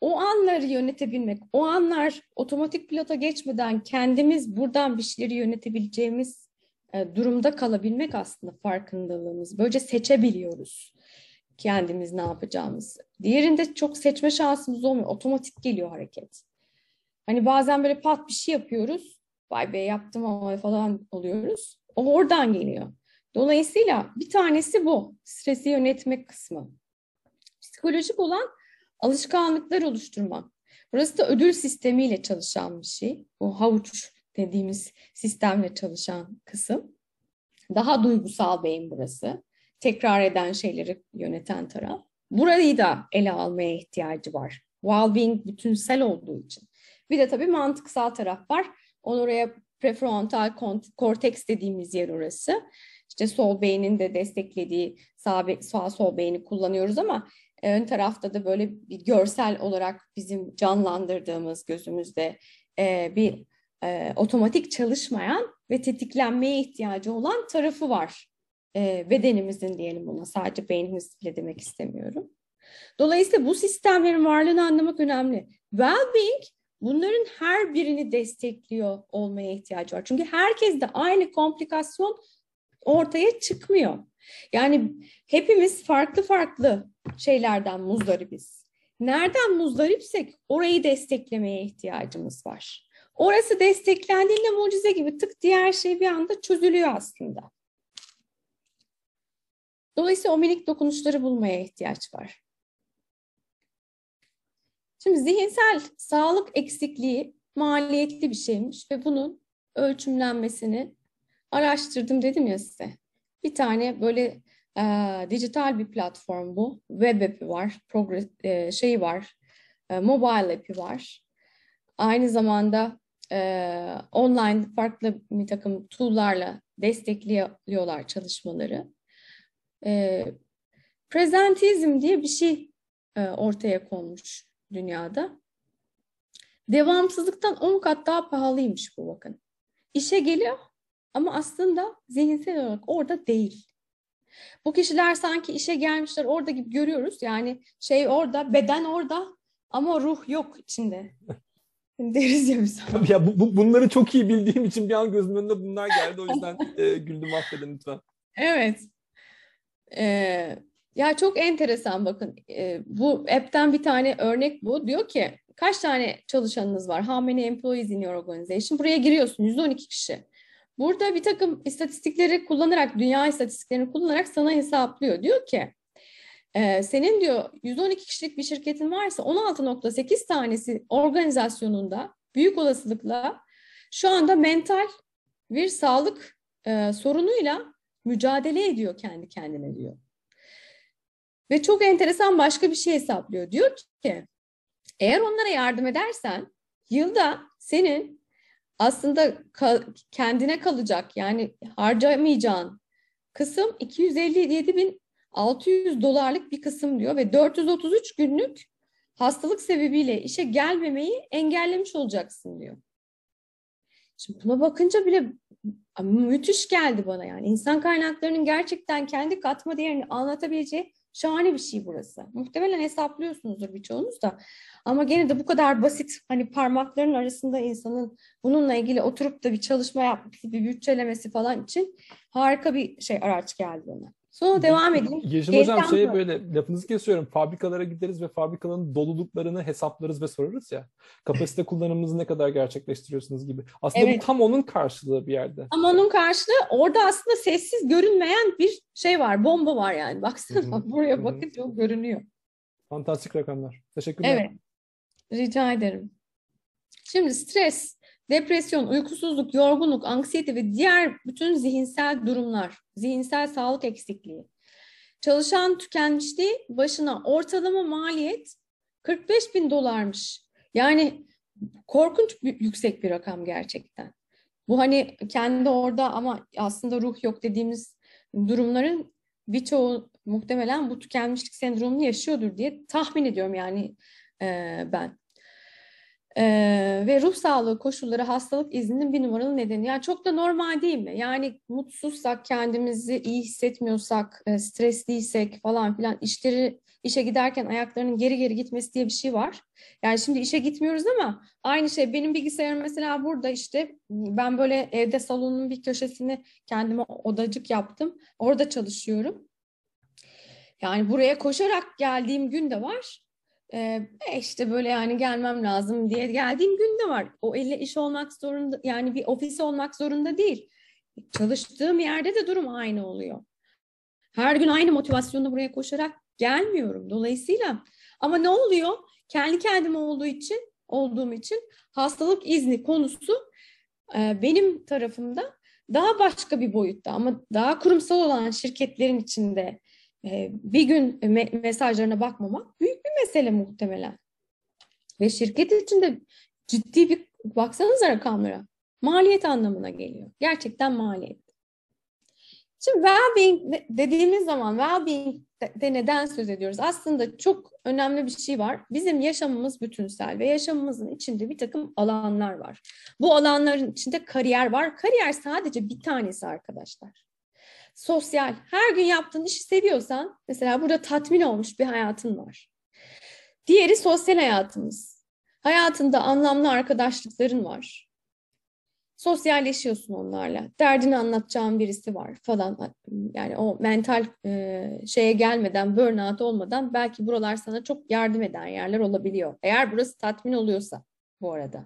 O anları yönetebilmek, o anlar otomatik pilota geçmeden kendimiz buradan bir şeyleri yönetebileceğimiz e, durumda kalabilmek aslında farkındalığımız. Böylece seçebiliyoruz kendimiz ne yapacağımızı. Diğerinde çok seçme şansımız olmuyor. Otomatik geliyor hareket. Hani bazen böyle pat bir şey yapıyoruz. Vay be yaptım ama falan oluyoruz. O oradan geliyor. Dolayısıyla bir tanesi bu. Stresi yönetmek kısmı. Psikolojik olan alışkanlıklar oluşturmak. Burası da ödül sistemiyle çalışan bir şey. Bu havuç dediğimiz sistemle çalışan kısım. Daha duygusal beyin burası. Tekrar eden şeyleri yöneten taraf. Burayı da ele almaya ihtiyacı var. Well-being bütünsel olduğu için. Bir de tabii mantıksal taraf var. Oraya prefrontal korteks dediğimiz yer orası. İşte sol beynin de desteklediği sağ, sağ sol beyni kullanıyoruz ama ön tarafta da böyle bir görsel olarak bizim canlandırdığımız gözümüzde e, bir e, otomatik çalışmayan ve tetiklenmeye ihtiyacı olan tarafı var. E, bedenimizin diyelim buna sadece beynimiz bile demek istemiyorum. Dolayısıyla bu sistemlerin varlığını anlamak önemli. Well-being bunların her birini destekliyor olmaya ihtiyacı var. Çünkü herkes de aynı komplikasyon ortaya çıkmıyor. Yani hepimiz farklı farklı şeylerden muzdaribiz. Nereden muzdaripsek orayı desteklemeye ihtiyacımız var. Orası desteklendiğinde mucize gibi tık diğer şey bir anda çözülüyor aslında. Dolayısıyla o minik dokunuşları bulmaya ihtiyaç var. Şimdi zihinsel sağlık eksikliği maliyetli bir şeymiş ve bunun ölçümlenmesini araştırdım dedim ya size. Bir tane böyle e, dijital bir platform bu. Web app'i var, progress, e, şeyi var, e, mobile app'i var. Aynı zamanda e, online farklı bir takım tool'larla destekliyorlar çalışmaları. E, prezentizm diye bir şey e, ortaya konmuş dünyada. Devamsızlıktan 10 kat daha pahalıymış bu bakın. İşe geliyor ama aslında zihinsel olarak orada değil. Bu kişiler sanki işe gelmişler orada gibi görüyoruz. Yani şey orada, beden orada ama ruh yok içinde. Deriz ya biz. ya bu, bu, bunları çok iyi bildiğim için bir an gözümün önünde bunlar geldi. O yüzden e, güldüm affedin lütfen. Evet. Ee, ya çok enteresan bakın. Ee, bu app'ten bir tane örnek bu. Diyor ki kaç tane çalışanınız var? How many employees in your organization? Buraya giriyorsun. 112 kişi. Burada bir takım istatistikleri kullanarak, dünya istatistiklerini kullanarak sana hesaplıyor. Diyor ki e, senin diyor 112 kişilik bir şirketin varsa 16.8 tanesi organizasyonunda büyük olasılıkla şu anda mental bir sağlık e, sorunuyla mücadele ediyor kendi kendine diyor. Ve çok enteresan başka bir şey hesaplıyor. Diyor ki eğer onlara yardım edersen yılda senin aslında ka- kendine kalacak yani harcamayacağın kısım 257.600 dolarlık bir kısım diyor ve 433 günlük hastalık sebebiyle işe gelmemeyi engellemiş olacaksın diyor. Şimdi buna bakınca bile müthiş geldi bana yani. insan kaynaklarının gerçekten kendi katma değerini anlatabileceği Şahane bir şey burası. Muhtemelen hesaplıyorsunuzdur birçoğunuz da. Ama gene de bu kadar basit hani parmakların arasında insanın bununla ilgili oturup da bir çalışma yapması, bir bütçelemesi falan için harika bir şey araç geldi bana. Sonra devam edeyim. Yeşim Hocam şey böyle lafınızı kesiyorum. Fabrikalara gideriz ve fabrikaların doluluklarını hesaplarız ve sorarız ya. Kapasite kullanımınızı ne kadar gerçekleştiriyorsunuz gibi. Aslında evet. bu tam onun karşılığı bir yerde. Ama onun karşılığı orada aslında sessiz görünmeyen bir şey var. Bomba var yani. Baksana buraya bakınca o görünüyor. Fantastik rakamlar. Teşekkürler. Evet. Rica ederim. Şimdi stres, depresyon, uykusuzluk, yorgunluk, anksiyete ve diğer bütün zihinsel durumlar, zihinsel sağlık eksikliği. Çalışan tükenmişliği başına ortalama maliyet 45 bin dolarmış. Yani korkunç bir, yüksek bir rakam gerçekten. Bu hani kendi orada ama aslında ruh yok dediğimiz durumların birçoğu muhtemelen bu tükenmişlik sendromunu yaşıyordur diye tahmin ediyorum yani e, ben. Ee, ve ruh sağlığı koşulları hastalık izninin bir numaralı nedeni. Yani çok da normal değil mi? Yani mutsuzsak, kendimizi iyi hissetmiyorsak, e, stresliysek falan filan işleri işe giderken ayaklarının geri geri gitmesi diye bir şey var. Yani şimdi işe gitmiyoruz ama aynı şey benim bilgisayarım mesela burada işte ben böyle evde salonun bir köşesini kendime odacık yaptım. Orada çalışıyorum. Yani buraya koşarak geldiğim gün de var. E işte böyle yani gelmem lazım diye geldiğim gün de var. O elle iş olmak zorunda yani bir ofis olmak zorunda değil. Çalıştığım yerde de durum aynı oluyor. Her gün aynı motivasyonla buraya koşarak gelmiyorum. Dolayısıyla ama ne oluyor? Kendi kendime olduğu için olduğum için hastalık izni konusu e, benim tarafımda daha başka bir boyutta ama daha kurumsal olan şirketlerin içinde bir gün mesajlarına bakmamak büyük mesele muhtemelen. Ve şirket içinde ciddi bir baksanıza rakamlara. Maliyet anlamına geliyor. Gerçekten maliyet. Şimdi well-being dediğimiz zaman well-being de neden söz ediyoruz? Aslında çok önemli bir şey var. Bizim yaşamımız bütünsel ve yaşamımızın içinde bir takım alanlar var. Bu alanların içinde kariyer var. Kariyer sadece bir tanesi arkadaşlar. Sosyal, her gün yaptığın işi seviyorsan, mesela burada tatmin olmuş bir hayatın var. Diğeri sosyal hayatımız. Hayatında anlamlı arkadaşlıkların var sosyalleşiyorsun onlarla. Derdini anlatacağın birisi var falan. Yani o mental e, şeye gelmeden, burnout olmadan belki buralar sana çok yardım eden yerler olabiliyor. Eğer burası tatmin oluyorsa bu arada.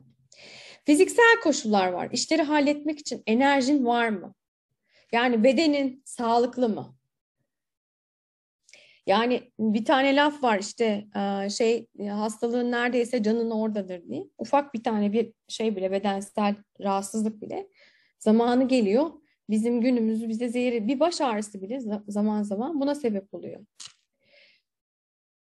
Fiziksel koşullar var. İşleri halletmek için enerjin var mı? Yani bedenin sağlıklı mı? Yani bir tane laf var işte şey hastalığın neredeyse canın oradadır diye. Ufak bir tane bir şey bile bedensel rahatsızlık bile zamanı geliyor. Bizim günümüzü bize zehri bir baş ağrısı bile zaman zaman buna sebep oluyor.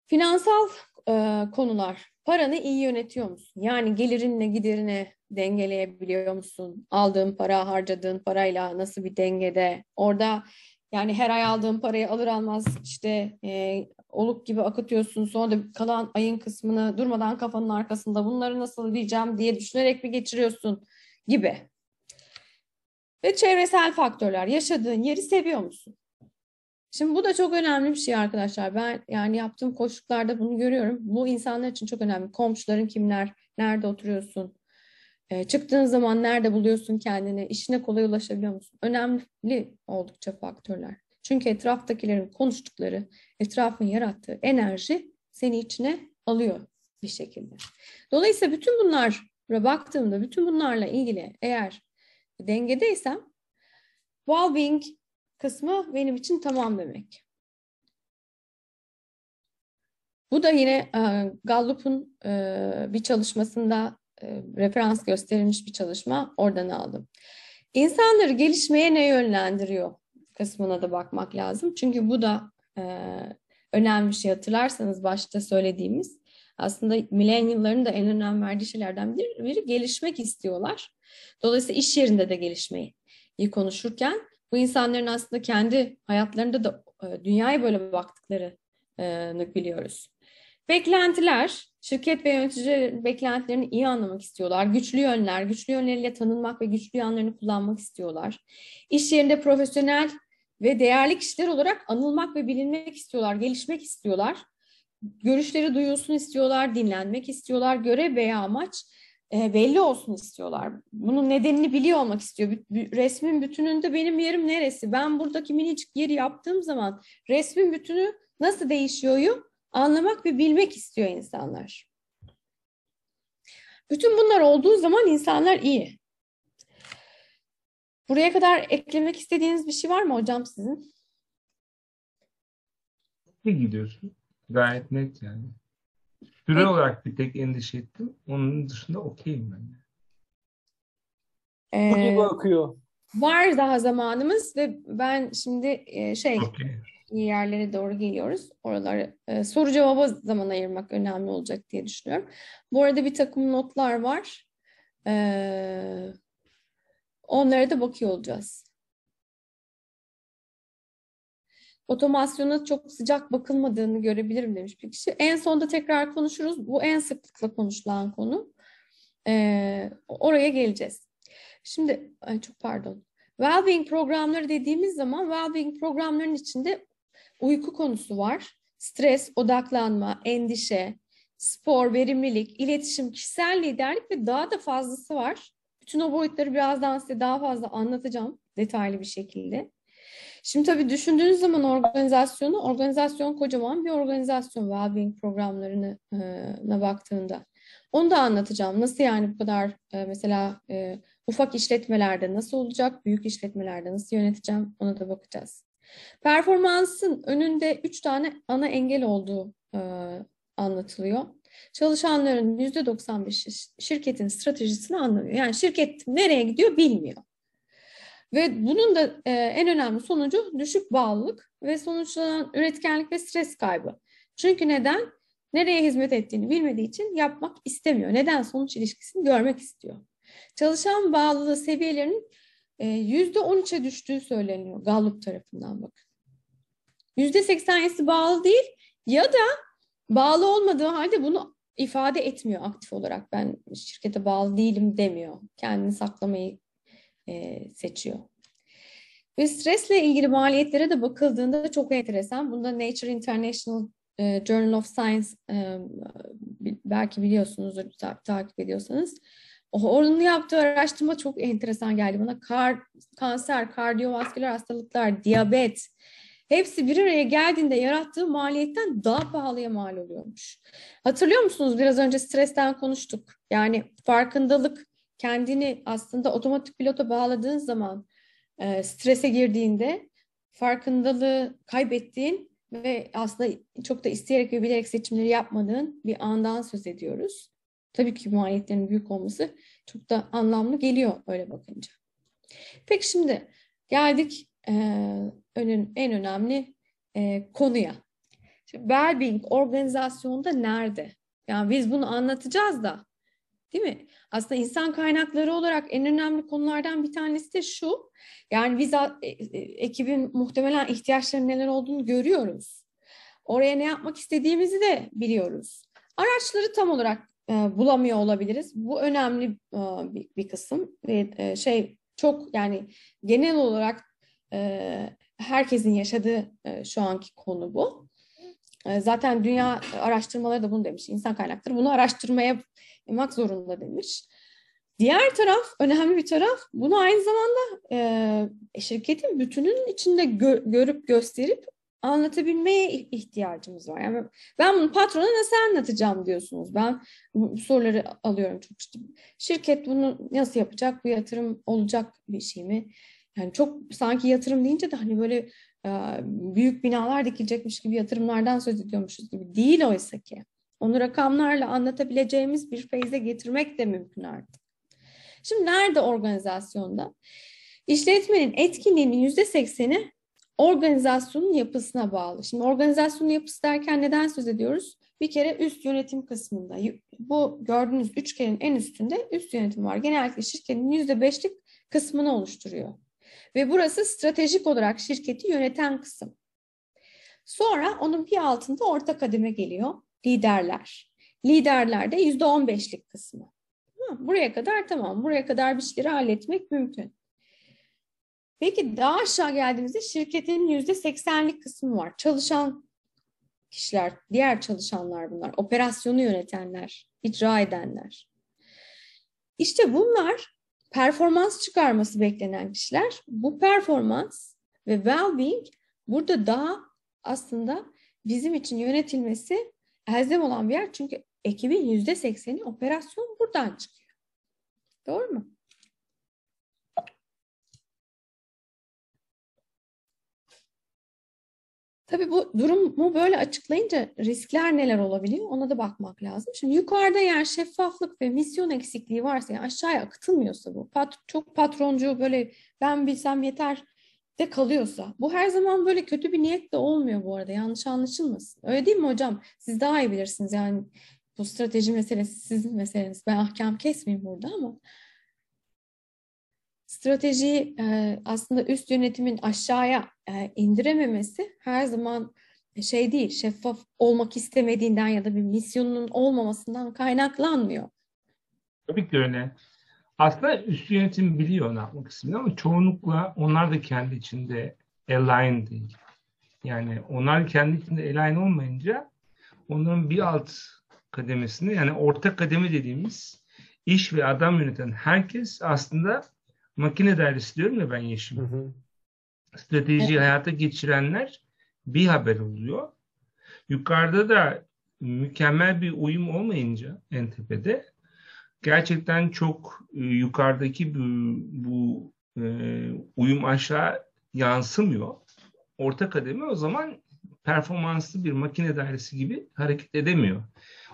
Finansal e, konular. Paranı iyi yönetiyor musun? Yani gelirinle giderini dengeleyebiliyor musun? Aldığın para, harcadığın parayla nasıl bir dengede? Orada yani her ay aldığın parayı alır almaz işte e, oluk gibi akıtıyorsun. Sonra da kalan ayın kısmını durmadan kafanın arkasında bunları nasıl diyeceğim diye düşünerek mi geçiriyorsun gibi. Ve çevresel faktörler. Yaşadığın yeri seviyor musun? Şimdi bu da çok önemli bir şey arkadaşlar. Ben yani yaptığım koşullarda bunu görüyorum. Bu insanlar için çok önemli. Komşuların kimler, nerede oturuyorsun, e, çıktığın zaman nerede buluyorsun kendini, işine kolay ulaşabiliyor musun? Önemli oldukça faktörler. Çünkü etraftakilerin konuştukları, etrafın yarattığı enerji seni içine alıyor bir şekilde. Dolayısıyla bütün bunlara baktığımda, bütün bunlarla ilgili eğer dengedeysem, well-being kısmı benim için tamam demek. Bu da yine e, Gallup'un e, bir çalışmasında e, referans gösterilmiş bir çalışma oradan aldım. İnsanları gelişmeye ne yönlendiriyor kısmına da bakmak lazım. Çünkü bu da e, önemli bir şey hatırlarsanız başta söylediğimiz aslında milenyılların da en önem verdiği şeylerden biri, biri gelişmek istiyorlar. Dolayısıyla iş yerinde de gelişmeyi konuşurken bu insanların aslında kendi hayatlarında da e, dünyaya böyle baktıklarını biliyoruz. Beklentiler, şirket ve yöneticilerin beklentilerini iyi anlamak istiyorlar. Güçlü yönler, güçlü yönleriyle tanınmak ve güçlü yanlarını kullanmak istiyorlar. İş yerinde profesyonel ve değerli kişiler olarak anılmak ve bilinmek istiyorlar, gelişmek istiyorlar. Görüşleri duyulsun istiyorlar, dinlenmek istiyorlar, görev veya amaç e, belli olsun istiyorlar. Bunun nedenini biliyor olmak istiyor. Resmin bütününde benim yerim neresi? Ben buradaki minicik yeri yaptığım zaman resmin bütünü nasıl değişiyor? Anlamak ve bilmek istiyor insanlar. Bütün bunlar olduğu zaman insanlar iyi. Buraya kadar eklemek istediğiniz bir şey var mı hocam sizin? İyi gidiyorsun. Gayet net yani. Süre evet. olarak bir tek endişe ettim. Onun dışında okeyim ben. Ee, gibi akıyor. Var daha zamanımız ve ben şimdi e, şey okay yerlere doğru geliyoruz. Oraları e, soru cevaba zaman ayırmak önemli olacak diye düşünüyorum. Bu arada bir takım notlar var. E, onlara da bakıyor olacağız. Otomasyona çok sıcak bakılmadığını görebilirim demiş bir kişi. En sonda tekrar konuşuruz. Bu en sıklıkla konuşulan konu. E, oraya geleceğiz. Şimdi çok pardon. Wellbeing programları dediğimiz zaman Wellbeing programlarının içinde uyku konusu var. Stres, odaklanma, endişe, spor, verimlilik, iletişim, kişisel liderlik ve daha da fazlası var. Bütün o boyutları birazdan size daha fazla anlatacağım detaylı bir şekilde. Şimdi tabii düşündüğünüz zaman organizasyonu, organizasyon kocaman bir organizasyon well-being programlarına baktığında. Onu da anlatacağım. Nasıl yani bu kadar mesela ufak işletmelerde nasıl olacak, büyük işletmelerde nasıl yöneteceğim ona da bakacağız. Performansın önünde üç tane ana engel olduğu e, anlatılıyor. Çalışanların yüzde 95'i şirketin stratejisini anlamıyor. Yani şirket nereye gidiyor bilmiyor. Ve bunun da e, en önemli sonucu düşük bağlılık ve sonuçlanan üretkenlik ve stres kaybı. Çünkü neden? Nereye hizmet ettiğini bilmediği için yapmak istemiyor. Neden? Sonuç ilişkisini görmek istiyor. Çalışan bağlılığı seviyelerinin %13'e düştüğü söyleniyor Gallup tarafından bakın. Yüzde 87'si bağlı değil ya da bağlı olmadığı halde bunu ifade etmiyor aktif olarak. Ben şirkete bağlı değilim demiyor. Kendini saklamayı e, seçiyor. Ve stresle ilgili maliyetlere de bakıldığında çok enteresan. Bunda Nature International e, Journal of Science e, belki biliyorsunuzdur ta- takip ediyorsanız. Onun yaptığı araştırma çok enteresan geldi bana. Kar, kanser, kardiyovasküler hastalıklar, diyabet, hepsi bir araya geldiğinde yarattığı maliyetten daha pahalıya mal oluyormuş. Hatırlıyor musunuz? Biraz önce stresten konuştuk. Yani farkındalık kendini aslında otomatik pilota bağladığın zaman e, strese girdiğinde farkındalığı kaybettiğin ve aslında çok da isteyerek ve bilerek seçimleri yapmadığın bir andan söz ediyoruz. Tabii ki maliyetlerin büyük olması çok da anlamlı geliyor öyle bakınca. Peki şimdi geldik e, önün, en önemli e, konuya. Wellbeing organizasyonda nerede? Yani biz bunu anlatacağız da değil mi? Aslında insan kaynakları olarak en önemli konulardan bir tanesi de şu. Yani biz e, e, ekibin muhtemelen ihtiyaçlarının neler olduğunu görüyoruz. Oraya ne yapmak istediğimizi de biliyoruz. Araçları tam olarak bulamıyor olabiliriz. Bu önemli e, bir, bir kısım ve e, şey çok yani genel olarak e, herkesin yaşadığı e, şu anki konu bu. E, zaten dünya araştırmaları da bunu demiş. İnsan kaynakları bunu araştırmaya yapmak zorunda demiş. Diğer taraf, önemli bir taraf, bunu aynı zamanda e, şirketin bütünün içinde gö görüp gösterip anlatabilmeye ihtiyacımız var. Yani ben bunu patrona nasıl anlatacağım diyorsunuz. Ben bu soruları alıyorum çok işte. Şirket bunu nasıl yapacak? Bu yatırım olacak bir şey mi? Yani çok sanki yatırım deyince de hani böyle e, büyük binalar dikilecekmiş gibi yatırımlardan söz ediyormuşuz gibi değil oysa ki. Onu rakamlarla anlatabileceğimiz bir feyze getirmek de mümkün artık. Şimdi nerede organizasyonda? İşletmenin etkinliğinin yüzde sekseni organizasyonun yapısına bağlı. Şimdi organizasyonun yapısı derken neden söz ediyoruz? Bir kere üst yönetim kısmında. Bu gördüğünüz üçgenin en üstünde üst yönetim var. Genellikle şirketin yüzde beşlik kısmını oluşturuyor. Ve burası stratejik olarak şirketi yöneten kısım. Sonra onun bir altında orta kademe geliyor. Liderler. Liderlerde yüzde on beşlik kısmı. Buraya kadar tamam. Buraya kadar bir şeyleri halletmek mümkün. Peki daha aşağı geldiğimizde şirketin yüzde seksenlik kısmı var. Çalışan kişiler, diğer çalışanlar bunlar. Operasyonu yönetenler, icra edenler. İşte bunlar performans çıkarması beklenen kişiler. Bu performans ve well-being burada daha aslında bizim için yönetilmesi elzem olan bir yer. Çünkü ekibin yüzde sekseni operasyon buradan çıkıyor. Doğru mu? Tabii bu durumu böyle açıklayınca riskler neler olabiliyor ona da bakmak lazım. Şimdi yukarıda eğer şeffaflık ve misyon eksikliği varsa yani aşağıya akıtılmıyorsa bu pat, çok patroncu böyle ben bilsem yeter de kalıyorsa bu her zaman böyle kötü bir niyet de olmuyor bu arada yanlış anlaşılmasın. Öyle değil mi hocam? Siz daha iyi bilirsiniz yani bu strateji meselesi sizin meseleniz. Ben ahkam kesmeyeyim burada ama stratejiyi e, aslında üst yönetimin aşağıya e, indirememesi her zaman şey değil, şeffaf olmak istemediğinden ya da bir misyonunun olmamasından kaynaklanmıyor. Tabii ki öyle. Aslında üst yönetim biliyor ne yapmak istediğini ama çoğunlukla onlar da kendi içinde align değil. Yani onlar kendi içinde align olmayınca onların bir alt kademesinde yani orta kademe dediğimiz iş ve adam yöneten herkes aslında makine dairesi diyorum ya ben Yeşim. Hı hı. Stratejiyi evet. hayata geçirenler bir haber oluyor. Yukarıda da mükemmel bir uyum olmayınca en tepede gerçekten çok e, yukarıdaki bu, bu e, uyum aşağı yansımıyor. Orta kademe o zaman performanslı bir makine dairesi gibi hareket edemiyor.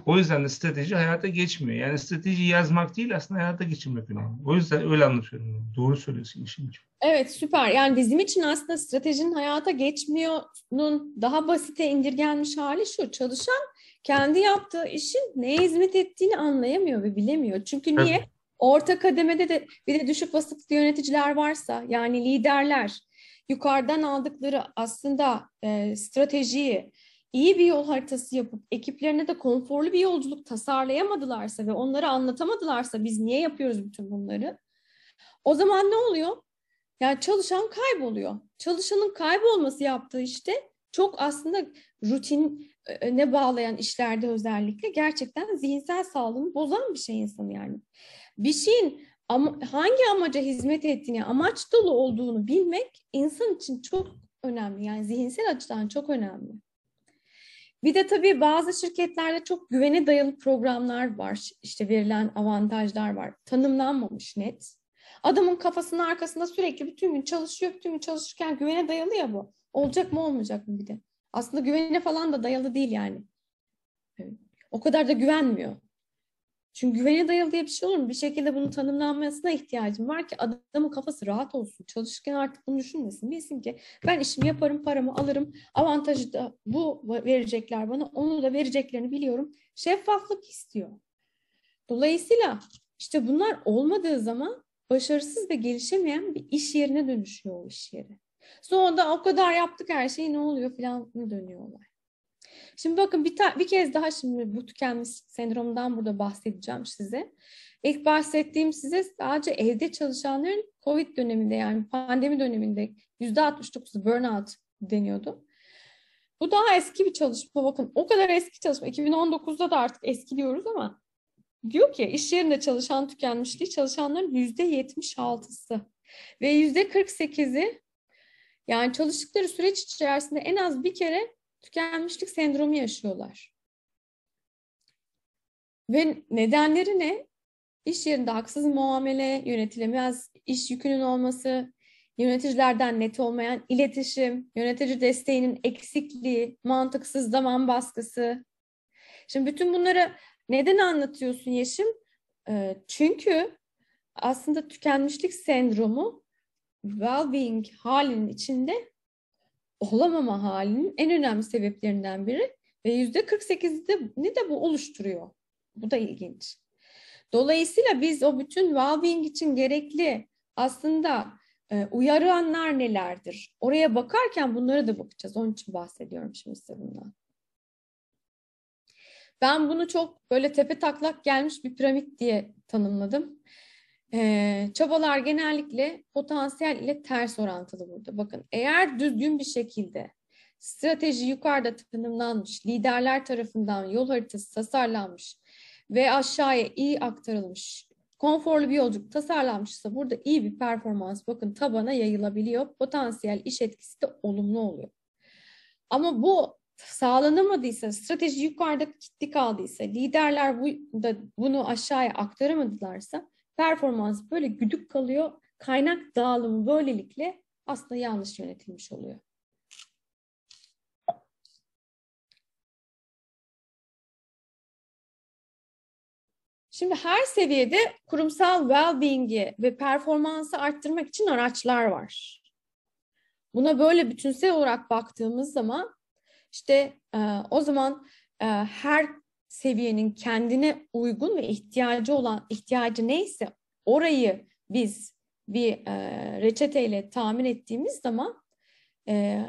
O yüzden de strateji hayata geçmiyor. Yani strateji yazmak değil aslında hayata geçirmek önemli. O yüzden öyle anlatıyorum. Doğru söylüyorsun işin için. Evet süper. Yani bizim için aslında stratejinin hayata geçmiyor'nun daha basite indirgenmiş hali şu. Çalışan kendi yaptığı işin neye hizmet ettiğini anlayamıyor ve bilemiyor. Çünkü niye? Evet. Orta kademede de bir de düşük vasıflı yöneticiler varsa yani liderler yukarıdan aldıkları aslında e, stratejiyi iyi bir yol haritası yapıp ekiplerine de konforlu bir yolculuk tasarlayamadılarsa ve onları anlatamadılarsa biz niye yapıyoruz bütün bunları? O zaman ne oluyor? Yani çalışan kayboluyor. Çalışanın kaybolması yaptığı işte çok aslında rutine bağlayan işlerde özellikle gerçekten zihinsel sağlığını bozan bir şey insanı yani. Bir şeyin ama hangi amaca hizmet ettiğini, amaç dolu olduğunu bilmek insan için çok önemli. Yani zihinsel açıdan çok önemli. Bir de tabii bazı şirketlerde çok güvene dayalı programlar var. İşte verilen avantajlar var. Tanımlanmamış net. Adamın kafasının arkasında sürekli bütün gün çalışıyor, bütün gün çalışırken güvene dayalı ya bu. Olacak mı olmayacak mı bir de? Aslında güvene falan da dayalı değil yani. O kadar da güvenmiyor. Çünkü güvene dayalı diye bir şey olur mu? Bir şekilde bunun tanımlanmasına ihtiyacım var ki adamın kafası rahat olsun. Çalışırken artık bunu düşünmesin. Bilsin ki ben işimi yaparım, paramı alırım. Avantajı da bu verecekler bana. Onu da vereceklerini biliyorum. Şeffaflık istiyor. Dolayısıyla işte bunlar olmadığı zaman başarısız ve gelişemeyen bir iş yerine dönüşüyor o iş yeri. Sonra da o kadar yaptık her şeyi ne oluyor falan ne dönüyor olay. Şimdi bakın bir, bir kez daha şimdi bu tükenmiş sendromundan burada bahsedeceğim size. İlk bahsettiğim size sadece evde çalışanların COVID döneminde yani pandemi döneminde %69'u burnout deniyordu. Bu daha eski bir çalışma. Bakın o kadar eski çalışma. 2019'da da artık eski diyoruz ama diyor ki iş yerinde çalışan tükenmişliği çalışanların %76'sı ve %48'i yani çalıştıkları süreç içerisinde en az bir kere tükenmişlik sendromu yaşıyorlar. Ve nedenleri ne? İş yerinde haksız muamele, yönetilemez iş yükünün olması, yöneticilerden net olmayan iletişim, yönetici desteğinin eksikliği, mantıksız zaman baskısı. Şimdi bütün bunları neden anlatıyorsun Yeşim? Çünkü aslında tükenmişlik sendromu well-being halinin içinde olamama halinin en önemli sebeplerinden biri ve yüzde 48'ini de bu oluşturuyor. Bu da ilginç. Dolayısıyla biz o bütün well-being için gerekli aslında e, uyaranlar nelerdir? Oraya bakarken bunlara da bakacağız. Onun için bahsediyorum şimdi size bundan. Ben bunu çok böyle tepe taklak gelmiş bir piramit diye tanımladım. Ee, çabalar genellikle potansiyel ile ters orantılı burada. Bakın eğer düzgün bir şekilde strateji yukarıda tanımlanmış, liderler tarafından yol haritası tasarlanmış ve aşağıya iyi aktarılmış, konforlu bir yolculuk tasarlanmışsa burada iyi bir performans bakın tabana yayılabiliyor. Potansiyel iş etkisi de olumlu oluyor. Ama bu sağlanamadıysa, strateji yukarıda kilitli kaldıysa, liderler bu, da bunu aşağıya aktaramadılarsa performans böyle güdük kalıyor. Kaynak dağılımı böylelikle aslında yanlış yönetilmiş oluyor. Şimdi her seviyede kurumsal well-being'i ve performansı arttırmak için araçlar var. Buna böyle bütünsel olarak baktığımız zaman işte e, o zaman e, her seviyenin kendine uygun ve ihtiyacı olan ihtiyacı neyse orayı biz bir e, reçeteyle tahmin ettiğimiz zaman e,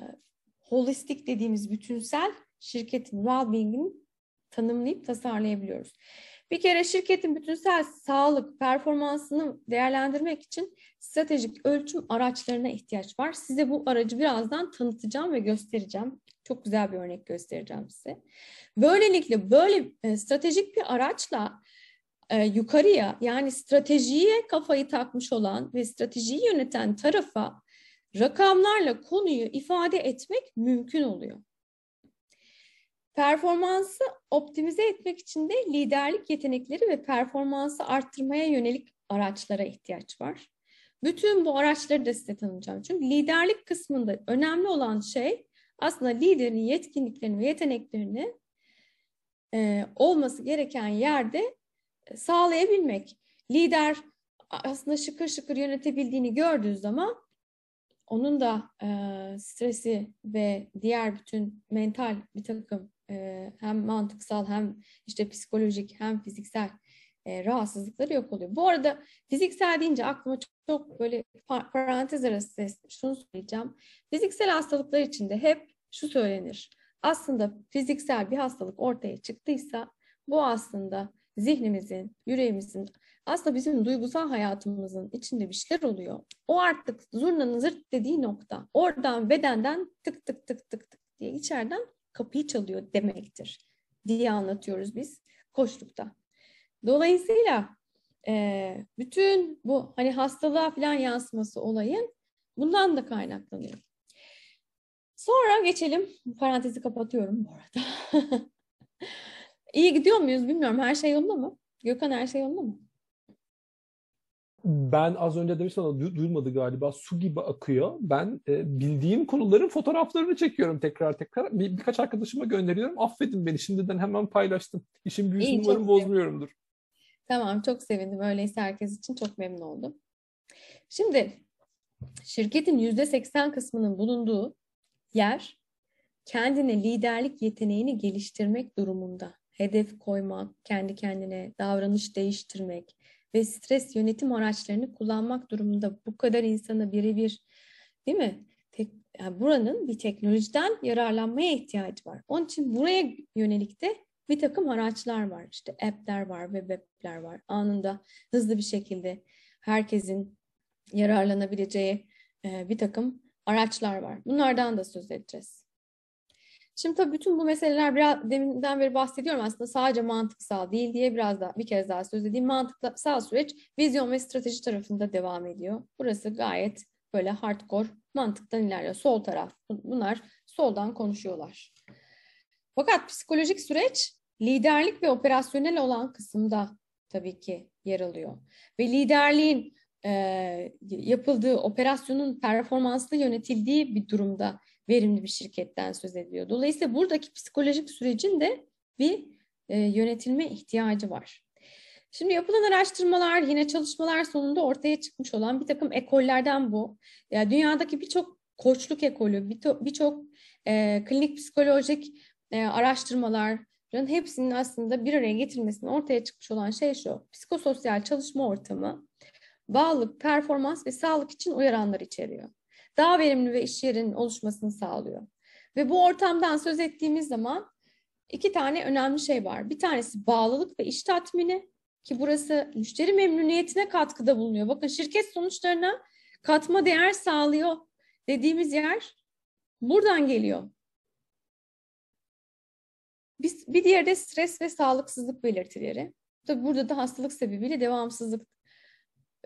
holistik dediğimiz bütünsel şirketin well-being'ini tanımlayıp tasarlayabiliyoruz. Bir kere şirketin bütünsel sağlık performansını değerlendirmek için stratejik ölçüm araçlarına ihtiyaç var. Size bu aracı birazdan tanıtacağım ve göstereceğim. Çok güzel bir örnek göstereceğim size. Böylelikle böyle e, stratejik bir araçla e, yukarıya yani stratejiye kafayı takmış olan ve stratejiyi yöneten tarafa rakamlarla konuyu ifade etmek mümkün oluyor. Performansı optimize etmek için de liderlik yetenekleri ve performansı arttırmaya yönelik araçlara ihtiyaç var. Bütün bu araçları da size tanımlayacağım. Çünkü liderlik kısmında önemli olan şey aslında liderin yetkinliklerini ve yeteneklerini e, olması gereken yerde e, sağlayabilmek. Lider aslında şıkır şıkır yönetebildiğini gördüğü zaman onun da e, stresi ve diğer bütün mental bir takım e, hem mantıksal hem işte psikolojik hem fiziksel e, rahatsızlıkları yok oluyor. Bu arada fiziksel deyince aklıma çok, çok böyle parantez arası şunu söyleyeceğim. Fiziksel hastalıklar içinde hep şu söylenir. Aslında fiziksel bir hastalık ortaya çıktıysa bu aslında zihnimizin, yüreğimizin, aslında bizim duygusal hayatımızın içinde bir şeyler oluyor. O artık zurnanın zırt dediği nokta. Oradan bedenden tık tık tık tık tık diye içeriden kapıyı çalıyor demektir diye anlatıyoruz biz koşlukta. Dolayısıyla e, bütün bu hani hastalığa falan yansıması olayın bundan da kaynaklanıyor. Sonra geçelim. Parantezi kapatıyorum bu arada. İyi gidiyor muyuz bilmiyorum. Her şey yolunda mı? Gökhan her şey yolunda mı? Ben az önce demiştim ama duymadı galiba. Su gibi akıyor. Ben e, bildiğim konuların fotoğraflarını çekiyorum tekrar tekrar. Bir, birkaç arkadaşıma gönderiyorum. Affedin beni şimdiden hemen paylaştım. İşin büyüsünü umarım bozmuyorumdur. Tamam çok sevindim. Öyleyse herkes için çok memnun oldum. Şimdi şirketin yüzde seksen kısmının bulunduğu yer kendine liderlik yeteneğini geliştirmek durumunda. Hedef koymak, kendi kendine davranış değiştirmek ve stres yönetim araçlarını kullanmak durumunda bu kadar insana birebir değil mi? Tek, yani buranın bir teknolojiden yararlanmaya ihtiyacı var. Onun için buraya yönelik de bir takım araçlar var. İşte app'ler var, web app'ler var. Anında hızlı bir şekilde herkesin yararlanabileceği e, bir takım araçlar var. Bunlardan da söz edeceğiz. Şimdi tabii bütün bu meseleler biraz deminden beri bahsediyorum aslında sadece mantıksal değil diye biraz daha bir kez daha söz edeyim. Mantıksal süreç vizyon ve strateji tarafında devam ediyor. Burası gayet böyle hardcore mantıktan ilerliyor. Sol taraf bunlar soldan konuşuyorlar. Fakat psikolojik süreç liderlik ve operasyonel olan kısımda tabii ki yer alıyor. Ve liderliğin e, yapıldığı operasyonun performanslı yönetildiği bir durumda verimli bir şirketten söz ediyor. Dolayısıyla buradaki psikolojik sürecin de bir e, yönetilme ihtiyacı var. Şimdi yapılan araştırmalar, yine çalışmalar sonunda ortaya çıkmış olan bir takım ekollerden bu. Yani dünyadaki birçok koçluk ekolü, birçok e, klinik psikolojik e, araştırmaların hepsinin aslında bir araya getirmesinin ortaya çıkmış olan şey şu. Psikososyal çalışma ortamı bağlılık, performans ve sağlık için uyaranlar içeriyor. Daha verimli ve iş yerinin oluşmasını sağlıyor. Ve bu ortamdan söz ettiğimiz zaman iki tane önemli şey var. Bir tanesi bağlılık ve iş tatmini ki burası müşteri memnuniyetine katkıda bulunuyor. Bakın şirket sonuçlarına katma değer sağlıyor dediğimiz yer buradan geliyor. Bir, bir diğeri de stres ve sağlıksızlık belirtileri. Tabii burada da hastalık sebebiyle devamsızlık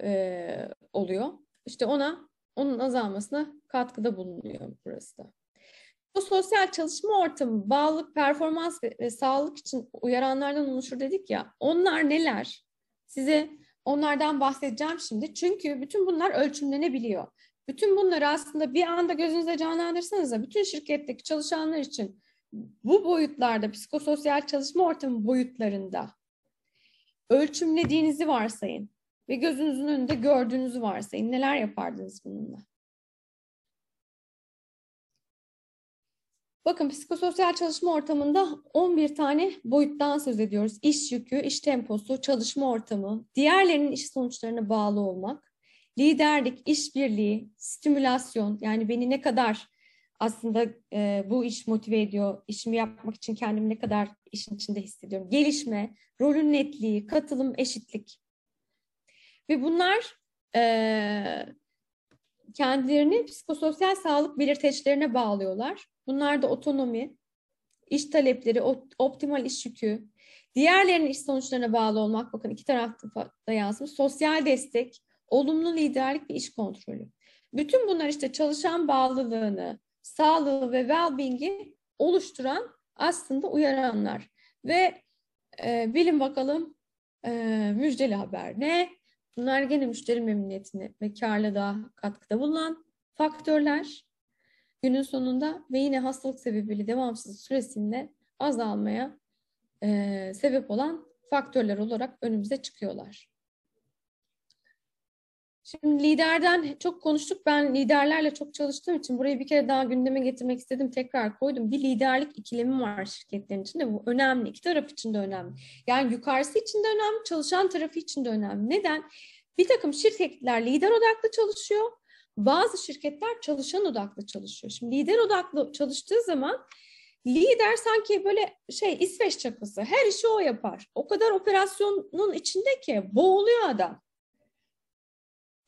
e, oluyor. İşte ona onun azalmasına katkıda bulunuyor burası da. Bu sosyal çalışma ortamı, bağlılık, performans ve, ve sağlık için uyaranlardan oluşur dedik ya. Onlar neler? Size onlardan bahsedeceğim şimdi. Çünkü bütün bunlar ölçümlenebiliyor. Bütün bunları aslında bir anda gözünüze canlandırsanız da bütün şirketteki çalışanlar için bu boyutlarda, psikososyal çalışma ortamı boyutlarında ölçümlediğinizi varsayın ve gözünüzün önünde gördüğünüzü varsayın. Neler yapardınız bununla? Bakın psikososyal çalışma ortamında 11 tane boyuttan söz ediyoruz. İş yükü, iş temposu, çalışma ortamı, diğerlerinin iş sonuçlarına bağlı olmak, liderlik, işbirliği, stimülasyon yani beni ne kadar aslında e, bu iş motive ediyor, işimi yapmak için kendimi ne kadar işin içinde hissediyorum, gelişme, rolün netliği, katılım, eşitlik. Ve bunlar e, kendilerini psikososyal sağlık belirteçlerine bağlıyorlar. Bunlar da otonomi, iş talepleri, optimal iş yükü, diğerlerinin iş sonuçlarına bağlı olmak, bakın iki tarafta da yansımış, sosyal destek, olumlu liderlik ve iş kontrolü. Bütün bunlar işte çalışan bağlılığını, sağlığı ve well-being'i oluşturan aslında uyaranlar. Ve e, bilin bakalım e, müjdeli haber ne? Bunlar gene müşteri memnuniyetine ve karlılığa katkıda bulunan faktörler günün sonunda ve yine hastalık sebebiyle devamsız süresinde azalmaya e, sebep olan faktörler olarak önümüze çıkıyorlar. Şimdi liderden çok konuştuk. Ben liderlerle çok çalıştığım için burayı bir kere daha gündeme getirmek istedim. Tekrar koydum. Bir liderlik ikilemi var şirketlerin içinde. Bu önemli. İki taraf için de önemli. Yani yukarısı için de önemli, çalışan tarafı için de önemli. Neden? Bir takım şirketler lider odaklı çalışıyor. Bazı şirketler çalışan odaklı çalışıyor. Şimdi lider odaklı çalıştığı zaman lider sanki böyle şey İsveç çakısı. Her işi o yapar. O kadar operasyonun içinde ki boğuluyor adam.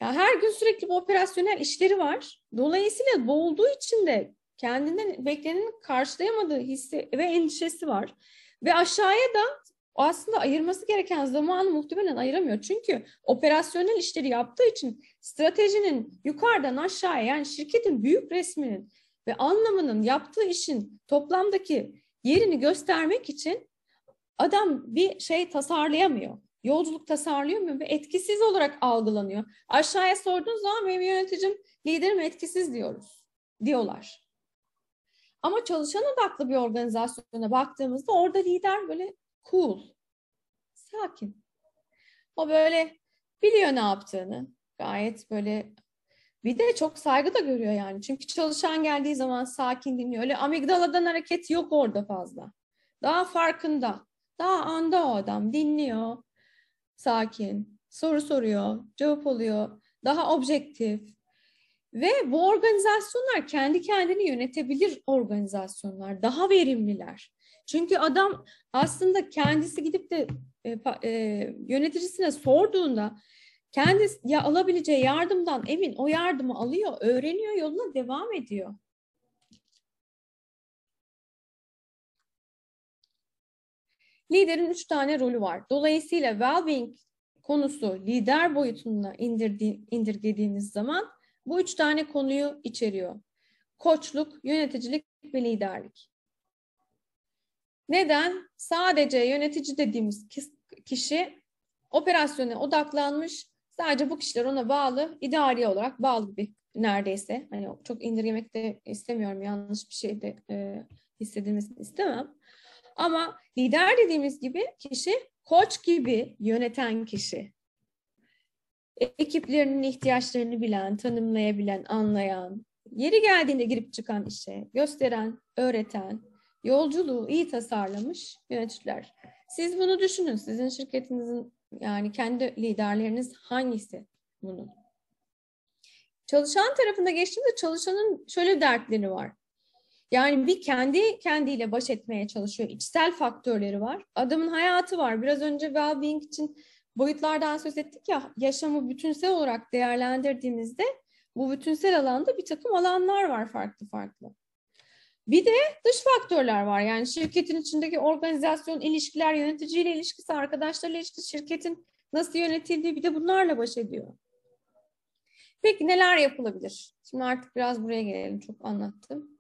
Ya her gün sürekli bu operasyonel işleri var. Dolayısıyla boğulduğu için de kendinden beklenenin karşılayamadığı hissi ve endişesi var. Ve aşağıya da aslında ayırması gereken zamanı muhtemelen ayıramıyor. Çünkü operasyonel işleri yaptığı için stratejinin yukarıdan aşağıya yani şirketin büyük resminin ve anlamının yaptığı işin toplamdaki yerini göstermek için adam bir şey tasarlayamıyor. Yolculuk tasarlayamıyor ve etkisiz olarak algılanıyor. Aşağıya sorduğun zaman benim yöneticim, liderim etkisiz diyoruz. Diyorlar. Ama çalışan odaklı bir organizasyona baktığımızda orada lider böyle cool, sakin. O böyle biliyor ne yaptığını. Gayet böyle bir de çok saygı da görüyor yani. Çünkü çalışan geldiği zaman sakin dinliyor. Öyle amigdaladan hareket yok orada fazla. Daha farkında. Daha anda o adam dinliyor. Sakin. Soru soruyor. Cevap oluyor. Daha objektif. Ve bu organizasyonlar kendi kendini yönetebilir organizasyonlar. Daha verimliler. Çünkü adam aslında kendisi gidip de e, e, yöneticisine sorduğunda kendi ya alabileceği yardımdan emin o yardımı alıyor, öğreniyor, yoluna devam ediyor. Liderin üç tane rolü var. Dolayısıyla well-being konusu lider boyutuna indirdi, indirgediğiniz zaman bu üç tane konuyu içeriyor. Koçluk, yöneticilik ve liderlik. Neden? Sadece yönetici dediğimiz kişi operasyona odaklanmış, sadece bu kişiler ona bağlı, idari olarak bağlı bir neredeyse. Hani çok indirgemek de istemiyorum, yanlış bir şey de e, hissedilmesini istemem. Ama lider dediğimiz gibi kişi koç gibi yöneten kişi. Ekiplerinin ihtiyaçlarını bilen, tanımlayabilen, anlayan, yeri geldiğinde girip çıkan işe, gösteren, öğreten, yolculuğu iyi tasarlamış yöneticiler. Siz bunu düşünün. Sizin şirketinizin yani kendi liderleriniz hangisi bunun? Çalışan tarafında geçtiğimde çalışanın şöyle dertleri var. Yani bir kendi kendiyle baş etmeye çalışıyor. İçsel faktörleri var. Adamın hayatı var. Biraz önce well-being için boyutlardan söz ettik ya yaşamı bütünsel olarak değerlendirdiğimizde bu bütünsel alanda bir takım alanlar var farklı farklı. Bir de dış faktörler var. Yani şirketin içindeki organizasyon, ilişkiler, yöneticiyle ilişkisi, arkadaşlarla ilişkisi, şirketin nasıl yönetildiği bir de bunlarla baş ediyor. Peki neler yapılabilir? Şimdi artık biraz buraya gelelim. Çok anlattım.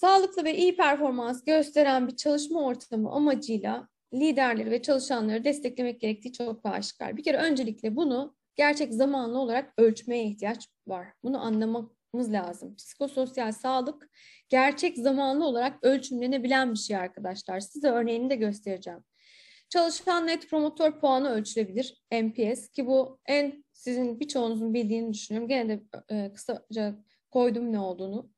Sağlıklı ve iyi performans gösteren bir çalışma ortamı amacıyla liderleri ve çalışanları desteklemek gerektiği çok aşikar. Bir kere öncelikle bunu gerçek zamanlı olarak ölçmeye ihtiyaç var. Bunu anlamamız lazım. Psikososyal sağlık gerçek zamanlı olarak ölçümlenebilen bir şey arkadaşlar. Size örneğini de göstereceğim. Çalışan net promotör puanı ölçülebilir. NPS ki bu en sizin birçoğunuzun bildiğini düşünüyorum. Gene de e, kısaca koydum ne olduğunu.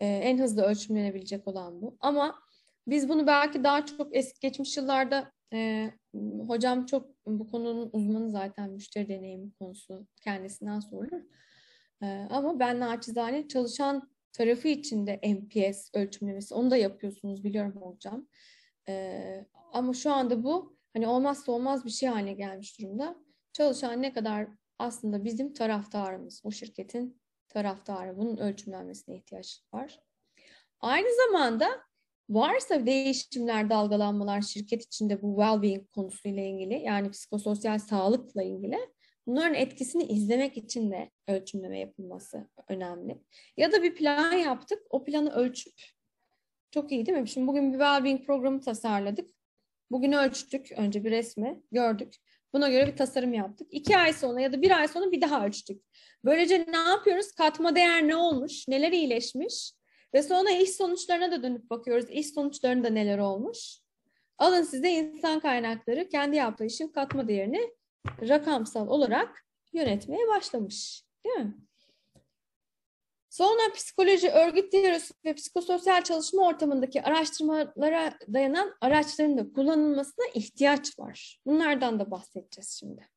E, en hızlı ölçümlenebilecek olan bu. Ama biz bunu belki daha çok eski geçmiş yıllarda e, hocam çok bu konunun uzmanı zaten müşteri deneyimi konusu kendisinden sorulur. E, ama ben naçizane çalışan tarafı içinde NPS ölçümlemesi onu da yapıyorsunuz biliyorum hocam. E, ama şu anda bu hani olmazsa olmaz bir şey haline gelmiş durumda. Çalışan ne kadar aslında bizim taraftarımız, o şirketin taraftarı. Bunun ölçümlenmesine ihtiyaç var. Aynı zamanda varsa değişimler, dalgalanmalar şirket içinde bu well-being konusuyla ilgili yani psikososyal sağlıkla ilgili bunların etkisini izlemek için de ölçümleme yapılması önemli. Ya da bir plan yaptık, o planı ölçüp çok iyi değil mi? Şimdi bugün bir well-being programı tasarladık. Bugün ölçtük önce bir resmi, gördük. Buna göre bir tasarım yaptık. İki ay sonra ya da bir ay sonra bir daha ölçtük. Böylece ne yapıyoruz? Katma değer ne olmuş? Neler iyileşmiş? Ve sonra iş sonuçlarına da dönüp bakıyoruz. İş sonuçlarında neler olmuş? Alın size insan kaynakları kendi yaptığı işin katma değerini rakamsal olarak yönetmeye başlamış. Değil mi? Sonra psikoloji, örgüt teorisi ve psikososyal çalışma ortamındaki araştırmalara dayanan araçların da kullanılmasına ihtiyaç var. Bunlardan da bahsedeceğiz şimdi.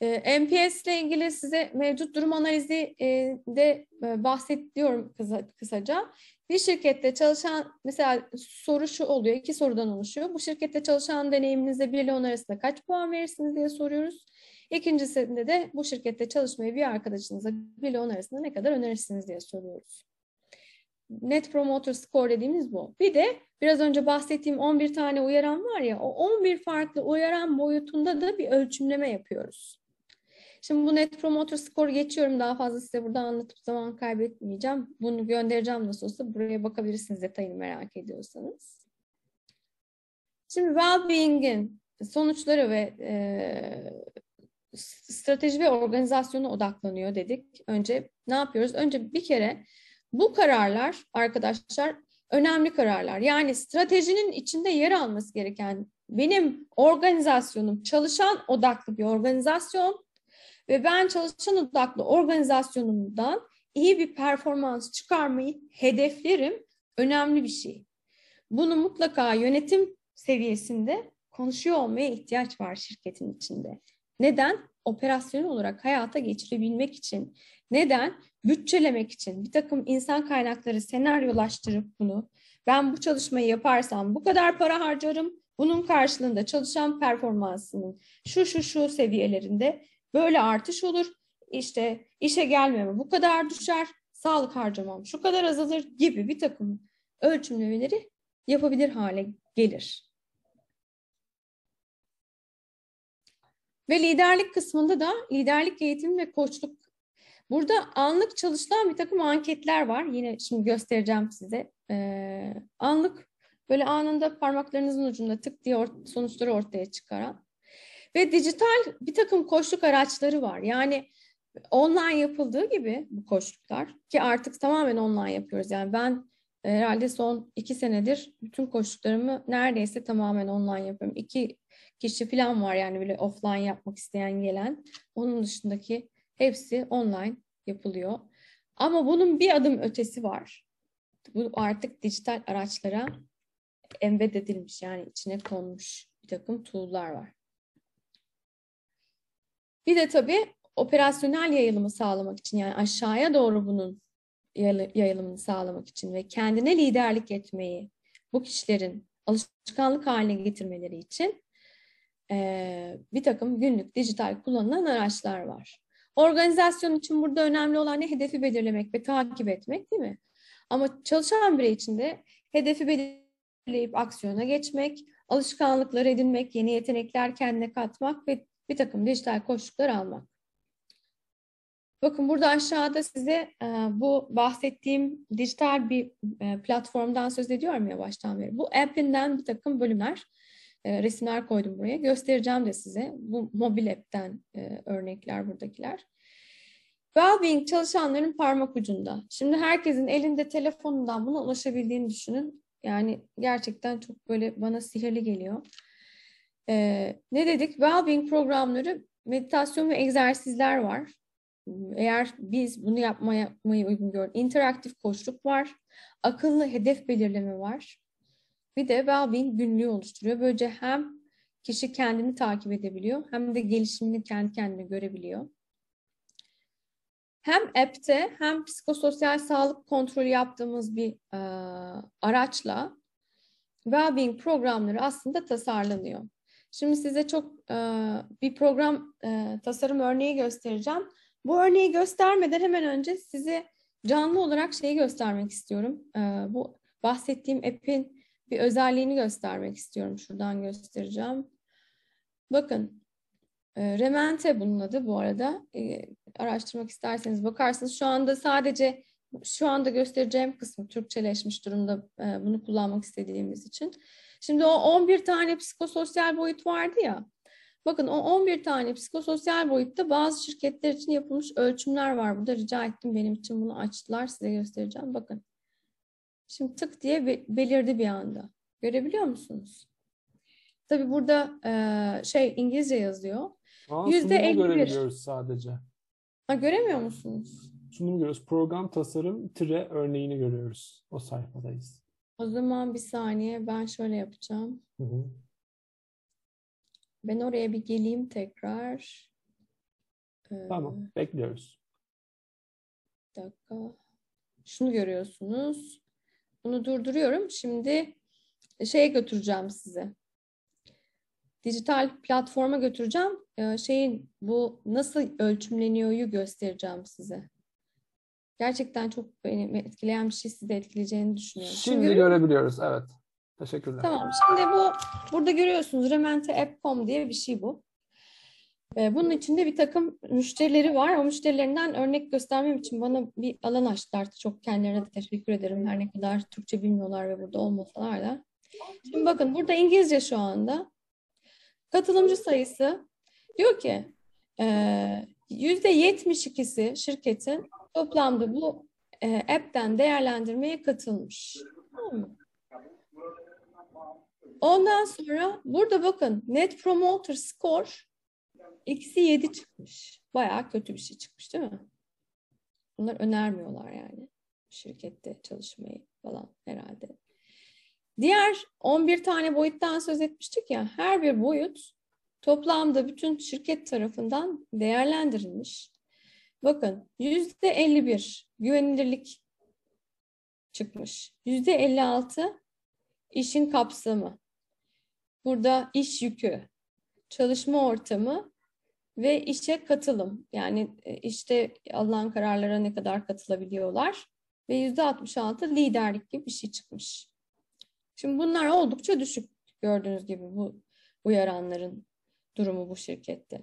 E, MPS ile ilgili size mevcut durum analizi e, de e, bahsediyorum kısa, kısaca. Bir şirkette çalışan, mesela soru şu oluyor, iki sorudan oluşuyor. Bu şirkette çalışan deneyiminizde 1 ile 10 arasında kaç puan verirsiniz diye soruyoruz. İkincisinde de bu şirkette çalışmayı bir arkadaşınıza 1 ile 10 arasında ne kadar önerirsiniz diye soruyoruz. Net Promoter Score dediğimiz bu. Bir de biraz önce bahsettiğim 11 tane uyaran var ya, o 11 farklı uyaran boyutunda da bir ölçümleme yapıyoruz. Şimdi bu Net Promoter Score geçiyorum. Daha fazla size burada anlatıp zaman kaybetmeyeceğim. Bunu göndereceğim nasıl olsa. Buraya bakabilirsiniz detayını merak ediyorsanız. Şimdi well-being'in sonuçları ve e, strateji ve organizasyona odaklanıyor dedik. Önce ne yapıyoruz? Önce bir kere bu kararlar arkadaşlar önemli kararlar. Yani stratejinin içinde yer alması gereken benim organizasyonum çalışan odaklı bir organizasyon ve ben çalışan odaklı organizasyonumdan iyi bir performans çıkarmayı hedeflerim. Önemli bir şey. Bunu mutlaka yönetim seviyesinde konuşuyor olmaya ihtiyaç var şirketin içinde. Neden? Operasyon olarak hayata geçirebilmek için. Neden? Bütçelemek için. Bir takım insan kaynakları senaryolaştırıp bunu ben bu çalışmayı yaparsam bu kadar para harcarım. Bunun karşılığında çalışan performansının şu şu şu seviyelerinde böyle artış olur. İşte işe gelmeme bu kadar düşer. Sağlık harcamam şu kadar azalır gibi bir takım ölçümlemeleri yapabilir hale gelir. Ve liderlik kısmında da liderlik eğitimi ve koçluk. Burada anlık çalışılan bir takım anketler var. Yine şimdi göstereceğim size. Ee, anlık böyle anında parmaklarınızın ucunda tık diye ort sonuçları ortaya çıkaran. Ve dijital bir takım koçluk araçları var. Yani online yapıldığı gibi bu koçluklar ki artık tamamen online yapıyoruz. Yani ben herhalde son iki senedir bütün koçluklarımı neredeyse tamamen online yapıyorum. İki kişi falan var yani böyle offline yapmak isteyen gelen. Onun dışındaki hepsi online yapılıyor. Ama bunun bir adım ötesi var. Bu artık dijital araçlara embed edilmiş yani içine konmuş bir takım tool'lar var. Bir de tabii operasyonel yayılımı sağlamak için yani aşağıya doğru bunun yayılımını sağlamak için ve kendine liderlik etmeyi bu kişilerin alışkanlık haline getirmeleri için e, bir takım günlük dijital kullanılan araçlar var. Organizasyon için burada önemli olan ne? Hedefi belirlemek ve takip etmek değil mi? Ama çalışan birey için de hedefi belirleyip aksiyona geçmek, alışkanlıklar edinmek, yeni yetenekler kendine katmak ve bir takım dijital koşullar almak. Bakın burada aşağıda size bu bahsettiğim dijital bir platformdan söz ediyorum ya baştan beri. Bu app'inden bir takım bölümler, e, resimler koydum buraya. Göstereceğim de size. Bu mobil app'ten e, örnekler buradakiler. Wellbeing çalışanların parmak ucunda. Şimdi herkesin elinde telefonundan buna ulaşabildiğini düşünün. Yani gerçekten çok böyle bana sihirli geliyor. Ee, ne dedik? Wellbeing programları, meditasyon ve egzersizler var. Eğer biz bunu yapmaya, uygun görüyoruz. interaktif koçluk var. Akıllı hedef belirleme var. Bir de Wellbeing günlüğü oluşturuyor. Böylece hem kişi kendini takip edebiliyor hem de gelişimini kendi kendine görebiliyor. Hem app'te hem psikososyal sağlık kontrolü yaptığımız bir e, araçla Wellbeing programları aslında tasarlanıyor. Şimdi size çok e, bir program e, tasarım örneği göstereceğim. Bu örneği göstermeden hemen önce size canlı olarak şeyi göstermek istiyorum. E, bu bahsettiğim app'in bir özelliğini göstermek istiyorum. Şuradan göstereceğim. Bakın e, Remente bunun adı bu arada. E, araştırmak isterseniz bakarsınız. Şu anda sadece şu anda göstereceğim kısmı Türkçeleşmiş durumda e, bunu kullanmak istediğimiz için. Şimdi o 11 tane psikososyal boyut vardı ya. Bakın o 11 tane psikososyal boyutta bazı şirketler için yapılmış ölçümler var. Burada rica ettim benim için bunu açtılar. Size göstereceğim. Bakın. Şimdi tık diye belirdi bir anda. Görebiliyor musunuz? Tabii burada e, şey İngilizce yazıyor. Yüzde 51. görebiliyoruz sadece. Ha, göremiyor musunuz? Sunumu görüyoruz. Program tasarım tire örneğini görüyoruz. O sayfadayız. O zaman bir saniye ben şöyle yapacağım. Hı hı. Ben oraya bir geleyim tekrar. Ee, Tamam. Bekliyoruz. Bir dakika. Şunu görüyorsunuz. Bunu durduruyorum. Şimdi şeye götüreceğim sizi. Dijital platforma götüreceğim. Ee, şeyin bu nasıl ölçümleniyor'yu göstereceğim size. Gerçekten çok beni etkileyen bir şey sizi de etkileyeceğini düşünüyorum. Şimdi görüyor görebiliyoruz. Evet. Teşekkürler. Tamam. Şimdi bu burada görüyorsunuz Remente App.com diye bir şey bu. Ee, Bunun içinde bir takım müşterileri var. O müşterilerinden örnek göstermem için bana bir alan açtılar. Çok kendilerine de teşekkür ederim. Her ne kadar Türkçe bilmiyorlar ve burada olmasalar da. Şimdi bakın burada İngilizce şu anda. Katılımcı sayısı diyor ki e, yüzde 72'si şirketin toplamda bu e, app'ten değerlendirmeye katılmış. Ondan sonra burada bakın Net Promoter Score eksi 7 çıkmış. Bayağı kötü bir şey çıkmış değil mi? Bunlar önermiyorlar yani şirkette çalışmayı falan herhalde. Diğer 11 tane boyuttan söz etmiştik ya her bir boyut toplamda bütün şirket tarafından değerlendirilmiş. Bakın %51 güvenilirlik çıkmış. %56 işin kapsamı. Burada iş yükü, çalışma ortamı ve işe katılım. Yani e, işte alınan kararlara ne kadar katılabiliyorlar. Ve yüzde 66 liderlik gibi bir şey çıkmış. Şimdi bunlar oldukça düşük gördüğünüz gibi bu uyaranların durumu bu şirkette.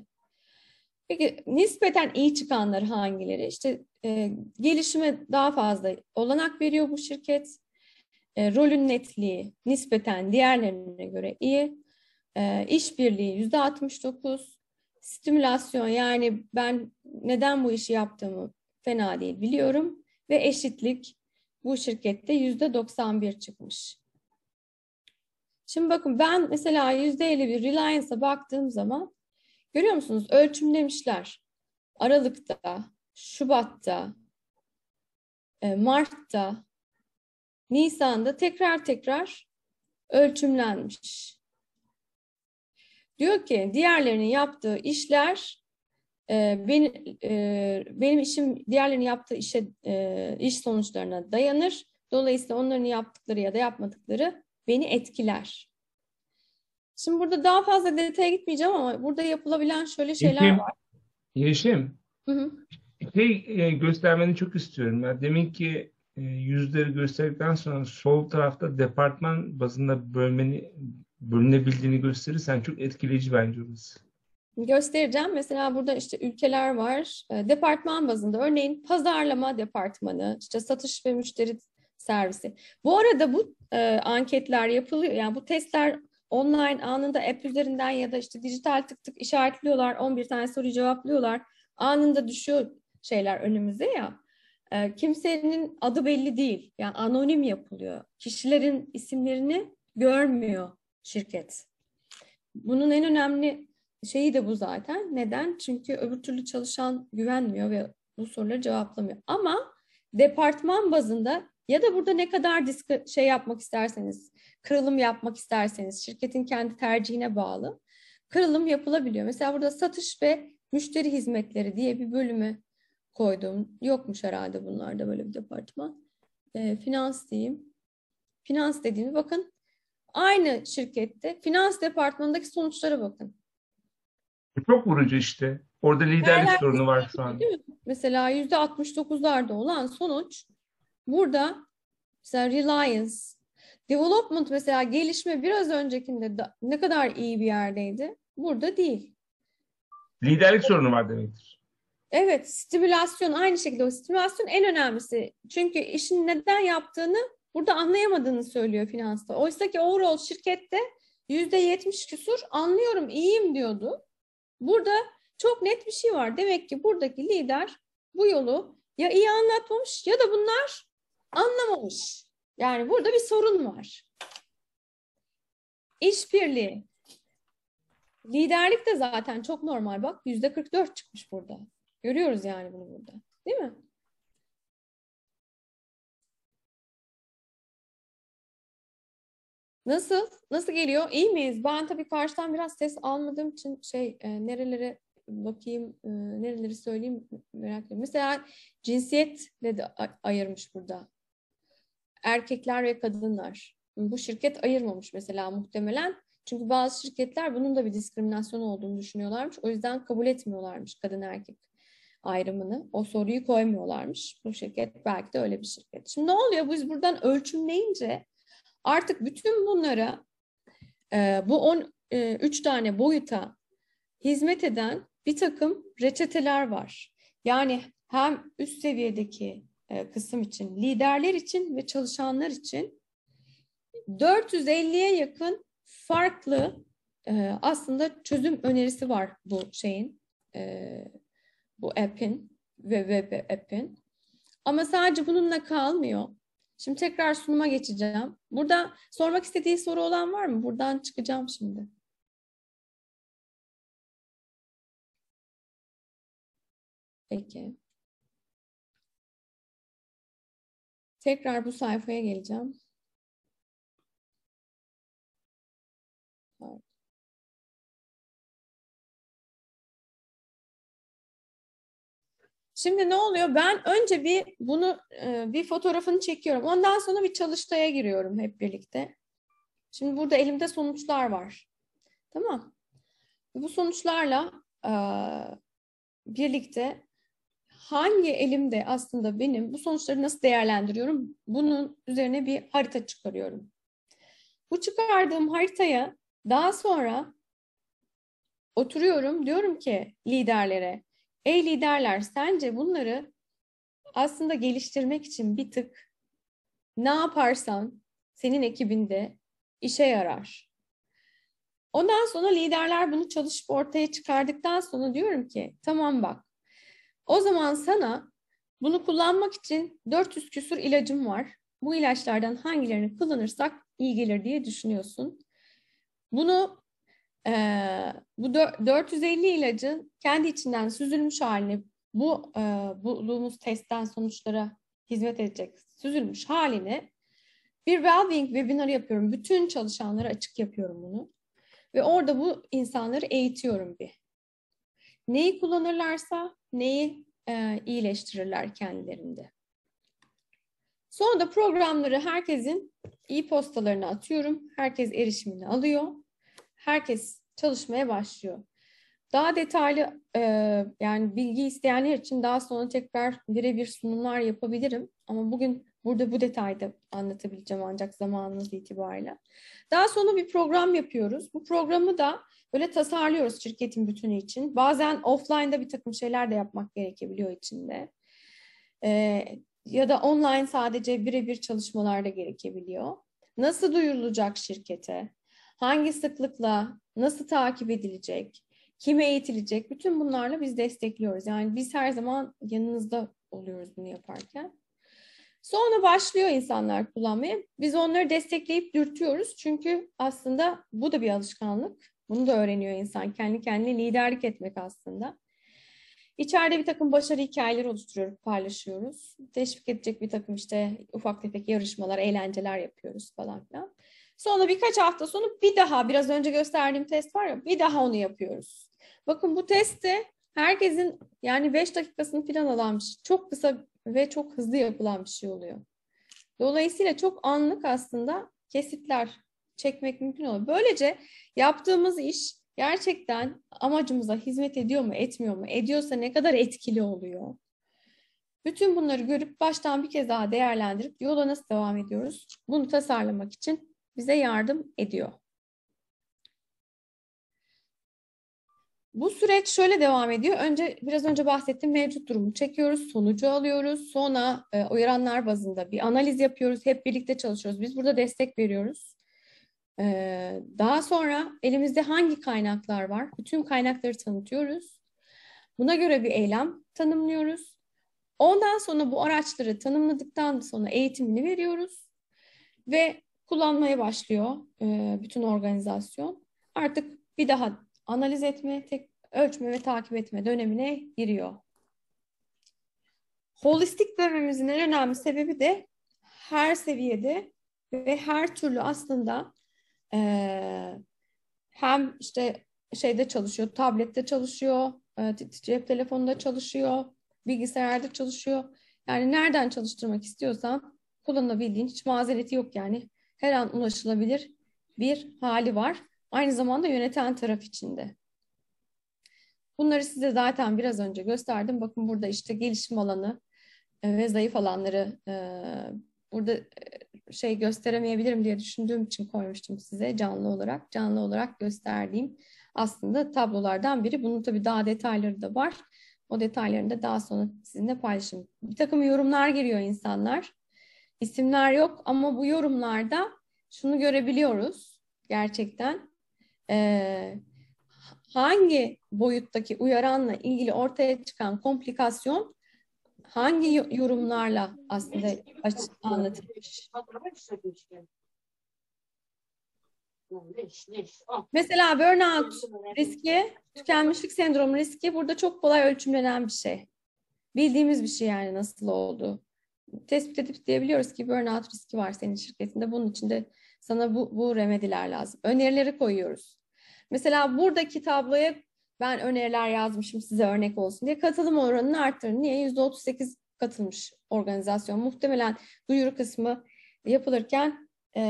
Peki nispeten iyi çıkanlar hangileri? İşte e, gelişime daha fazla olanak veriyor bu şirket. E, rolün netliği nispeten diğerlerine göre iyi. E, işbirliği yüzde 69. Stimülasyon yani ben neden bu işi yaptığımı fena değil biliyorum. Ve eşitlik bu şirkette yüzde 91 çıkmış. Şimdi bakın ben mesela yüzde 51 Reliance'a baktığım zaman görüyor musunuz? Ölçümlemişler. Aralık'ta, Şubat'ta, e, Mart'ta, Nisan'da tekrar tekrar ölçümlenmiş. Diyor ki diğerlerinin yaptığı işler e, benim, e, benim işim diğerlerinin yaptığı işe e, iş sonuçlarına dayanır. Dolayısıyla onların yaptıkları ya da yapmadıkları beni etkiler. Şimdi burada daha fazla detaya gitmeyeceğim ama burada yapılabilen şöyle şeyler Yeşim, var. Yeşim, Hı hı. şey e, göstermeni çok istiyorum. Ben demin ki e, yüzleri gösterdikten sonra sol tarafta departman bazında bölmeni bölünebildiğini gösterirsen çok etkileyici bence orası. Göstereceğim. Mesela burada işte ülkeler var. E, Departman bazında örneğin pazarlama departmanı, işte satış ve müşteri servisi. Bu arada bu e, anketler yapılıyor. Yani bu testler online anında app üzerinden ya da işte dijital tık tık işaretliyorlar. 11 tane soruyu cevaplıyorlar. Anında düşüyor şeyler önümüze ya. E, kimsenin adı belli değil. Yani anonim yapılıyor. Kişilerin isimlerini görmüyor şirket. Bunun en önemli şeyi de bu zaten. Neden? Çünkü öbür türlü çalışan güvenmiyor ve bu soruları cevaplamıyor. Ama departman bazında ya da burada ne kadar disk şey yapmak isterseniz, kırılım yapmak isterseniz, şirketin kendi tercihine bağlı kırılım yapılabiliyor. Mesela burada satış ve müşteri hizmetleri diye bir bölümü koydum. Yokmuş herhalde bunlarda böyle bir departman. E, finans diyeyim. Finans dediğimi bakın aynı şirkette finans departmanındaki sonuçlara bakın. Çok vurucu işte. Orada liderlik Değerler sorunu var şu an. Mesela yüzde 69'larda olan sonuç burada mesela Reliance, Development mesela gelişme biraz öncekinde da, ne kadar iyi bir yerdeydi. Burada değil. Liderlik sorunu var demektir. Evet, stimülasyon aynı şekilde o stimülasyon en önemlisi. Çünkü işin neden yaptığını burada anlayamadığını söylüyor finansta. Oysa ki overall şirkette yüzde yetmiş küsur anlıyorum iyiyim diyordu. Burada çok net bir şey var. Demek ki buradaki lider bu yolu ya iyi anlatmamış ya da bunlar anlamamış. Yani burada bir sorun var. İşbirliği. Liderlik de zaten çok normal. Bak yüzde 44 çıkmış burada. Görüyoruz yani bunu burada. Değil mi? Nasıl? Nasıl geliyor? İyi miyiz? Ben tabii karşıdan biraz ses almadığım için şey e, nerelere bakayım, e, nereleri söyleyeyim merak ediyorum. Mesela cinsiyetle de ayırmış burada. Erkekler ve kadınlar. Bu şirket ayırmamış mesela muhtemelen. Çünkü bazı şirketler bunun da bir diskriminasyon olduğunu düşünüyorlarmış. O yüzden kabul etmiyorlarmış kadın erkek ayrımını. O soruyu koymuyorlarmış. Bu şirket belki de öyle bir şirket. Şimdi ne oluyor? Biz buradan ölçümleyince artık bütün bunlara e, bu 13 e, tane boyuta hizmet eden bir takım reçeteler var. Yani hem üst seviyedeki e, kısım için, liderler için ve çalışanlar için 450'ye yakın farklı e, aslında çözüm önerisi var bu şeyin, e, bu app'in ve web app'in. Ama sadece bununla kalmıyor. Şimdi tekrar sunuma geçeceğim. Burada sormak istediği soru olan var mı? Buradan çıkacağım şimdi. Peki. Tekrar bu sayfaya geleceğim. Şimdi ne oluyor? Ben önce bir bunu e, bir fotoğrafını çekiyorum. Ondan sonra bir çalıştaya giriyorum hep birlikte. Şimdi burada elimde sonuçlar var. Tamam. Bu sonuçlarla e, birlikte hangi elimde aslında benim bu sonuçları nasıl değerlendiriyorum? Bunun üzerine bir harita çıkarıyorum. Bu çıkardığım haritaya daha sonra oturuyorum diyorum ki liderlere ey liderler sence bunları aslında geliştirmek için bir tık ne yaparsan senin ekibinde işe yarar. Ondan sonra liderler bunu çalışıp ortaya çıkardıktan sonra diyorum ki tamam bak o zaman sana bunu kullanmak için 400 küsur ilacım var. Bu ilaçlardan hangilerini kullanırsak iyi gelir diye düşünüyorsun. Bunu e, bu 450 ilacın kendi içinden süzülmüş halini bu e, bulduğumuz testten sonuçlara hizmet edecek süzülmüş halini bir well-being webinarı yapıyorum. Bütün çalışanlara açık yapıyorum bunu. Ve orada bu insanları eğitiyorum bir. Neyi kullanırlarsa neyi e, iyileştirirler kendilerinde. Sonra da programları herkesin e-postalarına atıyorum. Herkes erişimini alıyor. Herkes çalışmaya başlıyor. Daha detaylı e, yani bilgi isteyenler için daha sonra tekrar birebir sunumlar yapabilirim. Ama bugün burada bu detayda anlatabileceğim ancak zamanımız itibariyle. Daha sonra bir program yapıyoruz. Bu programı da böyle tasarlıyoruz şirketin bütünü için. Bazen offline'da bir takım şeyler de yapmak gerekebiliyor içinde. Ee, ya da online sadece birebir çalışmalar da gerekebiliyor. Nasıl duyurulacak şirkete? Hangi sıklıkla, nasıl takip edilecek? Kime eğitilecek? Bütün bunlarla biz destekliyoruz. Yani biz her zaman yanınızda oluyoruz bunu yaparken. Sonra başlıyor insanlar kullanmaya. Biz onları destekleyip dürtüyoruz. Çünkü aslında bu da bir alışkanlık. Bunu da öğreniyor insan. Kendi kendine liderlik etmek aslında. İçeride bir takım başarı hikayeleri oluşturuyoruz, paylaşıyoruz. Teşvik edecek bir takım işte ufak tefek yarışmalar, eğlenceler yapıyoruz falan filan. Sonra birkaç hafta sonra bir daha biraz önce gösterdiğim test var ya bir daha onu yapıyoruz. Bakın bu testte herkesin yani 5 dakikasını falan alan bir şey. Çok kısa ve çok hızlı yapılan bir şey oluyor. Dolayısıyla çok anlık aslında kesitler çekmek mümkün oluyor. Böylece yaptığımız iş gerçekten amacımıza hizmet ediyor mu, etmiyor mu? Ediyorsa ne kadar etkili oluyor? Bütün bunları görüp baştan bir kez daha değerlendirip yola nasıl devam ediyoruz? Bunu tasarlamak için bize yardım ediyor. Bu süreç şöyle devam ediyor. Önce biraz önce bahsettiğim mevcut durumu çekiyoruz, sonucu alıyoruz. Sonra e, uyaranlar bazında bir analiz yapıyoruz. Hep birlikte çalışıyoruz. Biz burada destek veriyoruz. Ee, daha sonra elimizde hangi kaynaklar var? Bütün kaynakları tanıtıyoruz. Buna göre bir eylem tanımlıyoruz. Ondan sonra bu araçları tanımladıktan sonra eğitimini veriyoruz ve kullanmaya başlıyor e, bütün organizasyon. Artık bir daha analiz etme, tek ölçme ve takip etme dönemine giriyor. Holistik dememizin en önemli sebebi de her seviyede ve her türlü aslında e, hem işte şeyde çalışıyor, tablette çalışıyor, e, cep telefonunda çalışıyor, bilgisayarda çalışıyor. Yani nereden çalıştırmak istiyorsan kullanabildiğin hiç mazereti yok yani. Her an ulaşılabilir bir hali var. Aynı zamanda yöneten taraf içinde. Bunları size zaten biraz önce gösterdim. Bakın burada işte gelişim alanı e, ve zayıf alanları e, burada e, şey gösteremeyebilirim diye düşündüğüm için koymuştum size canlı olarak. Canlı olarak gösterdiğim aslında tablolardan biri. Bunun tabii daha detayları da var. O detaylarını da daha sonra sizinle paylaşayım. Bir takım yorumlar geliyor insanlar. İsimler yok ama bu yorumlarda şunu görebiliyoruz gerçekten. Ee, hangi boyuttaki uyaranla ilgili ortaya çıkan komplikasyon hangi yorumlarla aslında anlatılmış? Mesela burnout riski, tükenmişlik sendromu riski burada çok kolay ölçümlenen bir şey. Bildiğimiz bir şey yani nasıl oldu. Tespit edip diyebiliyoruz ki burnout riski var senin şirketinde. Bunun için de sana bu, bu remediler lazım. Önerileri koyuyoruz. Mesela buradaki tabloya ben öneriler yazmışım size örnek olsun diye. Katılım oranını arttırın. Niye? %38 katılmış organizasyon. Muhtemelen duyuru kısmı yapılırken e,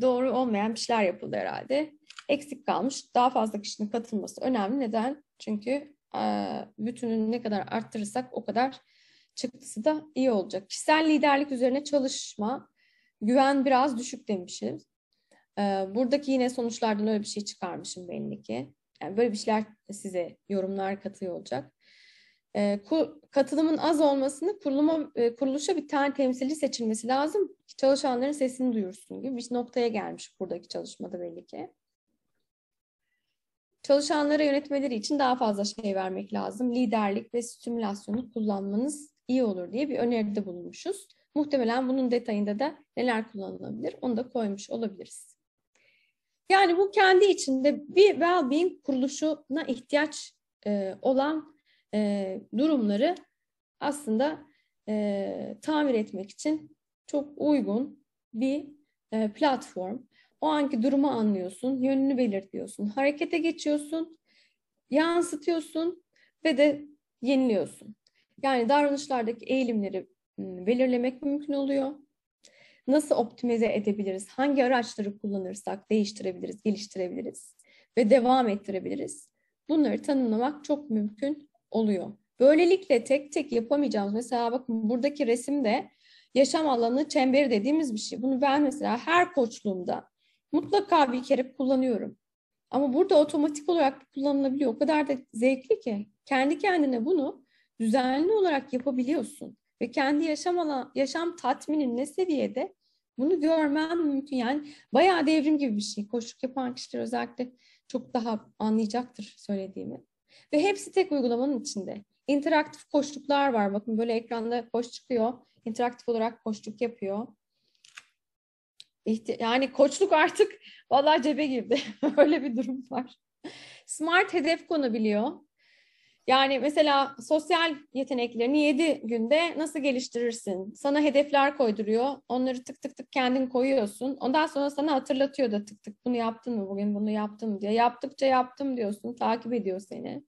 doğru olmayan bir şeyler yapıldı herhalde. Eksik kalmış. Daha fazla kişinin katılması önemli. Neden? Çünkü e, bütünün ne kadar arttırırsak o kadar çıktısı da iyi olacak. Kişisel liderlik üzerine çalışma, güven biraz düşük demişiz. E, buradaki yine sonuçlardan öyle bir şey çıkarmışım belli ki. Yani böyle bir şeyler size yorumlar katıyor olacak. E, katılımın az olmasını kuruluma, e, kuruluşa bir tane temsilci seçilmesi lazım ki çalışanların sesini duyursun gibi bir noktaya gelmiş buradaki çalışmada belli ki. Çalışanlara yönetmeleri için daha fazla şey vermek lazım. Liderlik ve stimülasyonu kullanmanız iyi olur diye bir öneride bulunmuşuz. Muhtemelen bunun detayında da neler kullanılabilir onu da koymuş olabiliriz. Yani bu kendi içinde bir well-being kuruluşuna ihtiyaç e, olan e, durumları aslında e, tamir etmek için çok uygun bir e, platform. O anki durumu anlıyorsun, yönünü belirtiyorsun, harekete geçiyorsun, yansıtıyorsun ve de yeniliyorsun. Yani davranışlardaki eğilimleri belirlemek mümkün oluyor. Nasıl optimize edebiliriz? Hangi araçları kullanırsak değiştirebiliriz, geliştirebiliriz ve devam ettirebiliriz? Bunları tanımlamak çok mümkün oluyor. Böylelikle tek tek yapamayacağımız mesela bakın buradaki resimde yaşam alanı çemberi dediğimiz bir şey. Bunu ben mesela her koçluğumda mutlaka bir kere kullanıyorum. Ama burada otomatik olarak kullanılabiliyor. O kadar da zevkli ki kendi kendine bunu düzenli olarak yapabiliyorsun ve kendi yaşam alan, yaşam tatminin ne seviyede bunu görmen mümkün. Yani bayağı devrim gibi bir şey. Koşuk yapan kişiler özellikle çok daha anlayacaktır söylediğimi. Ve hepsi tek uygulamanın içinde. İnteraktif koştuklar var. Bakın böyle ekranda koş çıkıyor. İnteraktif olarak koştuk yapıyor. Yani koçluk artık vallahi cebe girdi. Öyle bir durum var. Smart hedef konabiliyor. Yani mesela sosyal yeteneklerini 7 günde nasıl geliştirirsin? Sana hedefler koyduruyor. Onları tık tık tık kendin koyuyorsun. Ondan sonra sana hatırlatıyor da tık tık bunu yaptın mı bugün bunu yaptın mı diye. Yaptıkça yaptım diyorsun. Takip ediyor seni.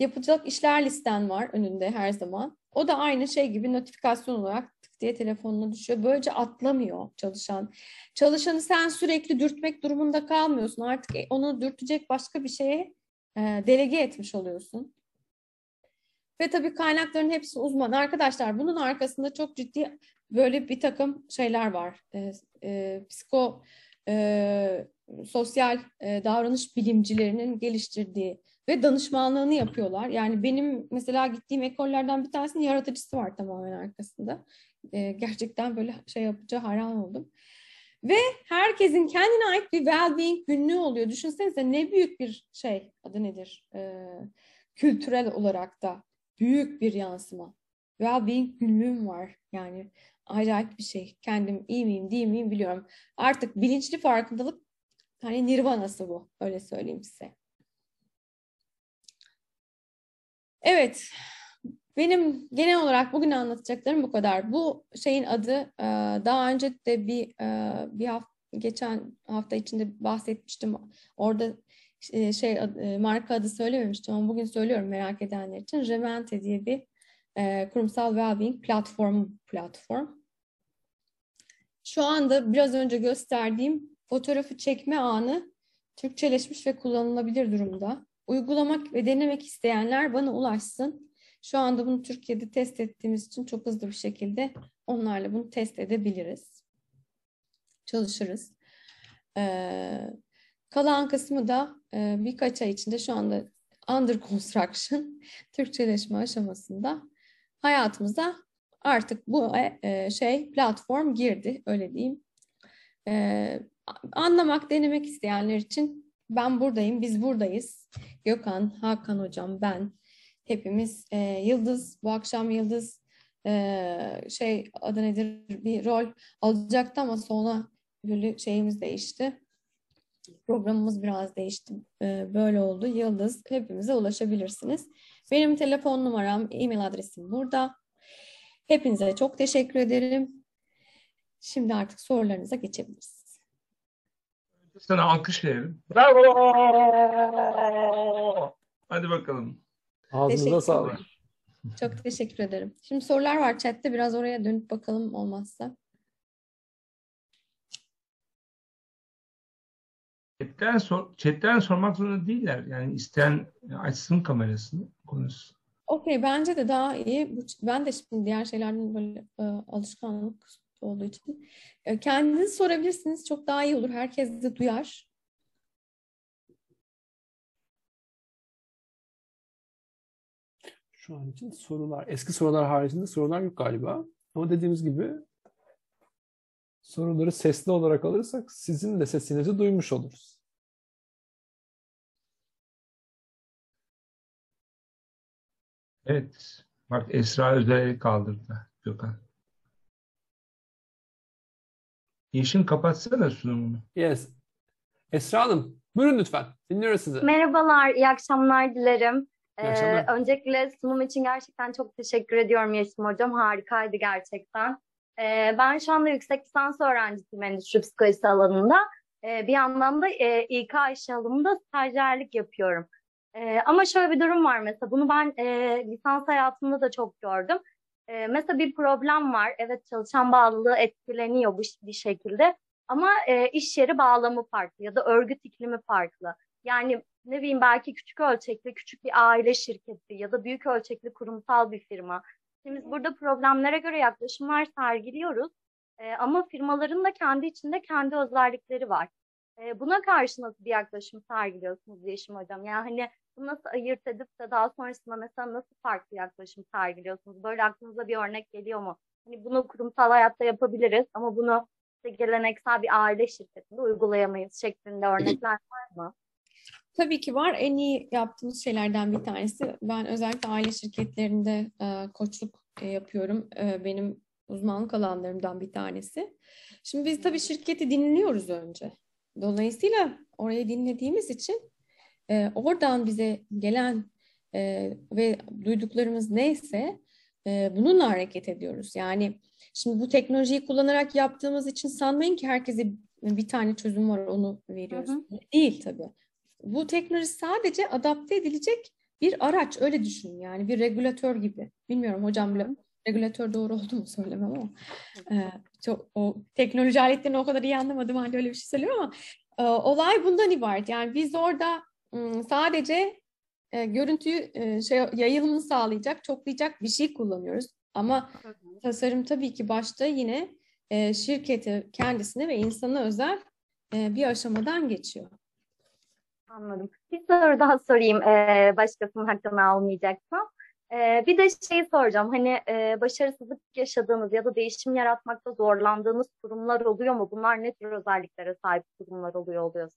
Yapacak işler listen var önünde her zaman. O da aynı şey gibi notifikasyon olarak tık diye telefonuna düşüyor. Böylece atlamıyor çalışan. Çalışanı sen sürekli dürtmek durumunda kalmıyorsun. Artık onu dürtecek başka bir şeye e, delege etmiş oluyorsun. Ve tabii kaynakların hepsi uzman. Arkadaşlar bunun arkasında çok ciddi böyle bir takım şeyler var. E, e, psiko e, sosyal e, davranış bilimcilerinin geliştirdiği ve danışmanlığını yapıyorlar. Yani benim mesela gittiğim ekollerden bir tanesinin yaratıcısı var tamamen arkasında. E, gerçekten böyle şey yapacağı hayran oldum. Ve herkesin kendine ait bir well-being günlüğü oluyor. Düşünsenize ne büyük bir şey, adı nedir? Ee, kültürel olarak da büyük bir yansıma. Well-being günlüğüm var yani. Acayip bir şey. Kendim iyi miyim, değil miyim biliyorum. Artık bilinçli farkındalık hani nirvanası bu. Öyle söyleyeyim size. Evet benim genel olarak bugün anlatacaklarım bu kadar. Bu şeyin adı e, daha önce de bir e, bir hafta geçen hafta içinde bahsetmiştim. Orada e, şey marka adı söylememiştim ama bugün söylüyorum merak edenler için. Remente diye bir kurumsal well-being platform platform. Şu anda biraz önce gösterdiğim fotoğrafı çekme anı Türkçeleşmiş ve kullanılabilir durumda. Uygulamak ve denemek isteyenler bana ulaşsın. Şu anda bunu Türkiye'de test ettiğimiz için çok hızlı bir şekilde onlarla bunu test edebiliriz. Çalışırız. Ee, kalan kısmı da e, birkaç ay içinde şu anda under construction, Türkçeleşme aşamasında hayatımıza artık bu e, şey platform girdi öyle diyeyim. E, anlamak, denemek isteyenler için ben buradayım, biz buradayız. Gökhan, Hakan hocam, ben hepimiz e, Yıldız, bu akşam Yıldız e, şey adı nedir bir rol alacaktı ama sonra böyle şeyimiz değişti. Programımız biraz değişti. E, böyle oldu. Yıldız hepimize ulaşabilirsiniz. Benim telefon numaram, e-mail adresim burada. Hepinize çok teşekkür ederim. Şimdi artık sorularınıza geçebiliriz. Sana alkış verelim. Bravo! Hadi bakalım. Ağzınıza sağlık. Çok teşekkür ederim. Şimdi sorular var chatte. Biraz oraya dönüp bakalım olmazsa. Chatten, sor, chatten sormak zorunda değiller. Yani isteyen açsın kamerasını konuşsun. Okey bence de daha iyi. Ben de şimdi diğer şeylerden böyle e, alışkanlık olduğu için. E, kendiniz sorabilirsiniz. Çok daha iyi olur. Herkes de duyar. Şu an için sorular, eski sorular haricinde sorular yok galiba. Ama dediğimiz gibi soruları sesli olarak alırsak sizin de sesinizi duymuş oluruz. Evet. Bak Esra Özer'i kaldırdı Gökhan. Yeşim kapatsana sunumunu. Yes. Esra Hanım, buyurun lütfen. Dinliyoruz sizi. Merhabalar, iyi akşamlar dilerim. Ee, öncelikle sunum için gerçekten çok teşekkür ediyorum Yeşim Hocam. Harikaydı gerçekten. Ee, ben şu anda yüksek lisans öğrencisiyim endüstri psikolojisi alanında. Ee, bir yandan da e, İK işe alımında stajyerlik yapıyorum. Ee, ama şöyle bir durum var mesela, bunu ben e, lisans hayatımda da çok gördüm. Ee, mesela bir problem var, evet çalışan bağlılığı etkileniyor bu bir şekilde. Ama e, iş yeri bağlamı farklı ya da örgüt iklimi farklı. Yani ne bileyim belki küçük ölçekli küçük bir aile şirketi ya da büyük ölçekli kurumsal bir firma. Biz burada problemlere göre yaklaşımlar sergiliyoruz. E, ama firmaların da kendi içinde kendi özellikleri var. E, buna karşı nasıl bir yaklaşım sergiliyorsunuz Yeşim Hocam? Yani hani bunu nasıl ayırt edip de daha sonrasında mesela nasıl farklı yaklaşım sergiliyorsunuz? Böyle aklınıza bir örnek geliyor mu? Hani bunu kurumsal hayatta yapabiliriz ama bunu işte geleneksel bir aile şirketinde uygulayamayız şeklinde örnekler var mı? Tabii ki var. En iyi yaptığımız şeylerden bir tanesi. Ben özellikle aile şirketlerinde e, koçluk e, yapıyorum. E, benim uzmanlık alanlarımdan bir tanesi. Şimdi biz tabii şirketi dinliyoruz önce. Dolayısıyla orayı dinlediğimiz için e, oradan bize gelen e, ve duyduklarımız neyse e, bununla hareket ediyoruz. Yani şimdi bu teknolojiyi kullanarak yaptığımız için sanmayın ki herkese bir tane çözüm var onu veriyoruz. Hı hı. Değil tabii. Bu teknoloji sadece adapte edilecek bir araç öyle düşünün yani bir regülatör gibi. Bilmiyorum hocam bile regülatör doğru oldu mu söylemem ama e, çok o teknoloji aletlerini o kadar iyi anlamadım halde öyle bir şey söylüyorum ama e, olay bundan ibaret. Yani biz orada m, sadece e, görüntüyü e, şey yayılımını sağlayacak, çoklayacak bir şey kullanıyoruz. Ama tasarım tabii ki başta yine e, şirketi kendisine ve insana özel e, bir aşamadan geçiyor. Anladım. Bir soru daha sorayım e, başkasının hakkını almayacaksam. E, bir de şey soracağım. Hani e, başarısızlık yaşadığınız ya da değişim yaratmakta zorlandığınız kurumlar oluyor mu? Bunlar ne tür özelliklere sahip kurumlar oluyor oluyorsa?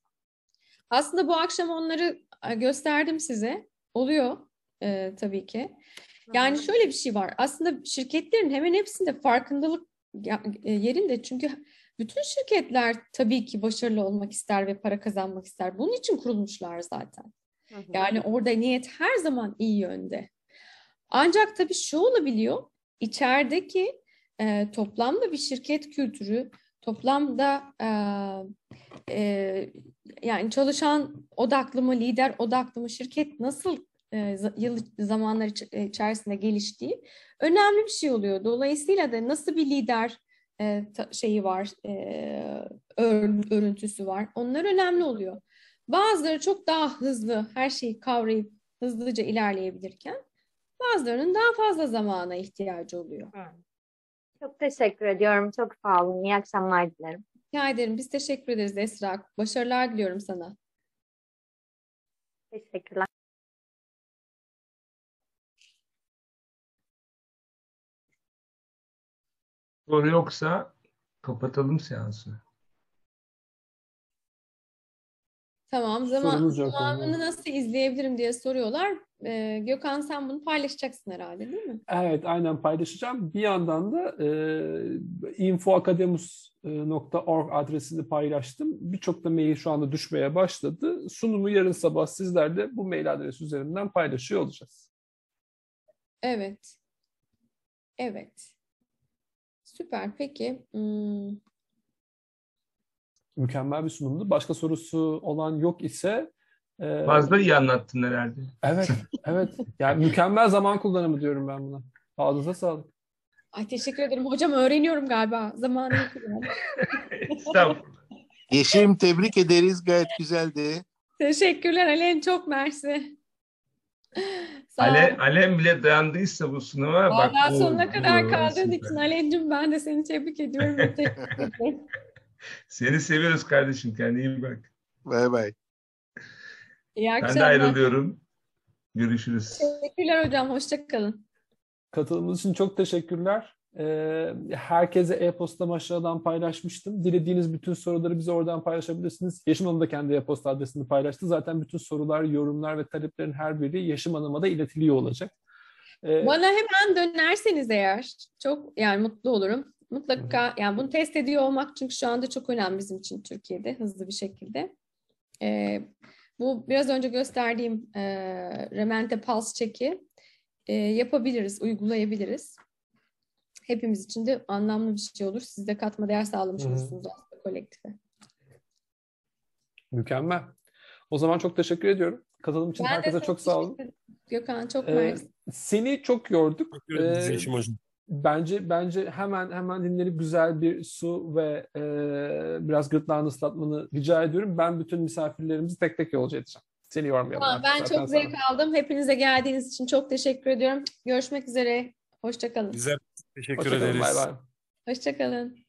Aslında bu akşam onları gösterdim size. Oluyor e, tabii ki. Yani şöyle bir şey var. Aslında şirketlerin hemen hepsinde farkındalık yerinde. Çünkü bütün şirketler tabii ki başarılı olmak ister ve para kazanmak ister. Bunun için kurulmuşlar zaten. Hı hı. Yani orada niyet her zaman iyi yönde. Ancak tabii şu olabiliyor, içerideki e, toplamda bir şirket kültürü, toplamda e, e, yani çalışan odaklı mı, lider odaklı mı, şirket nasıl e, yıl zamanlar içerisinde geliştiği önemli bir şey oluyor. Dolayısıyla da nasıl bir lider e, şeyi var, e, ör, örüntüsü var. Onlar önemli oluyor. Bazıları çok daha hızlı her şeyi kavrayıp hızlıca ilerleyebilirken bazılarının daha fazla zamana ihtiyacı oluyor. Çok teşekkür ediyorum. Çok sağ olun. İyi akşamlar dilerim. Rica ederim. Biz teşekkür ederiz Esra. Başarılar diliyorum sana. Teşekkürler. Soru yoksa kapatalım seansı. Tamam. Zaman, Sorumuz yok. zamanını nasıl izleyebilirim diye soruyorlar. Ee, Gökhan sen bunu paylaşacaksın herhalde değil mi? Evet, aynen paylaşacağım. Bir yandan da e, infoakademus.org adresini paylaştım. Birçok da mail şu anda düşmeye başladı. Sunumu yarın sabah sizlerle bu mail adresi üzerinden paylaşıyor olacağız. Evet. Evet. Süper. Peki. Hmm. Mükemmel bir sunumdu. Başka sorusu olan yok ise e, Fazla iyi anlattın herhalde. Evet, evet. Yani mükemmel zaman kullanımı diyorum ben buna. Ağzınıza sağlık. Ay teşekkür ederim. Hocam öğreniyorum galiba. Zamanı. Estağfurullah. Yeşim tebrik ederiz. Gayet güzeldi. Teşekkürler Alen. Çok mersi. Ale, Alem bile dayandıysa bu sınava bak. Vallahi bu- sonuna kadar kaldığın için Alen'cim ben de seni tebrik ediyorum. Seni seviyoruz kardeşim. Kendine iyi bak. Bay bay. İyi Ben de akşamlar. ayrılıyorum. Görüşürüz. Teşekkürler hocam. Hoşça kalın. Katılımınız için çok teşekkürler. Herkese e-postam aşağıdan paylaşmıştım. Dilediğiniz bütün soruları bize oradan paylaşabilirsiniz. Yeşim Hanım da kendi e-posta adresini paylaştı. Zaten bütün sorular, yorumlar ve taleplerin her biri Yeşim Hanım'a da iletiliyor olacak. Bana hemen dönerseniz eğer çok yani mutlu olurum. Mutlaka yani bunu test ediyor olmak çünkü şu anda çok önemli bizim için Türkiye'de hızlı bir şekilde. Ee, bu biraz önce gösterdiğim e, Remente Pulse çeki e, yapabiliriz, uygulayabiliriz. Hepimiz için de anlamlı bir şey olur. Siz de katma değer sağlamış Hı hı. olursunuz aslında kolektife. Mükemmel. O zaman çok teşekkür ediyorum. Katılım için Ben herkese çok çok sağ olun. Gökhan çok Ee, mersi. seni çok yorduk. Ee. Bence bence hemen hemen dinlenip güzel bir su ve e, biraz gırtlağını ıslatmanı rica ediyorum. Ben bütün misafirlerimizi tek tek yolcu edeceğim. Seni yormayalım. Tamam, ben Zaten çok sana- zevk aldım. Hepinize geldiğiniz için çok teşekkür ediyorum. Görüşmek üzere. Hoşça kalın. Teşekkür Hoşça kalın, ederiz. Bay bay. Hoşça kalın.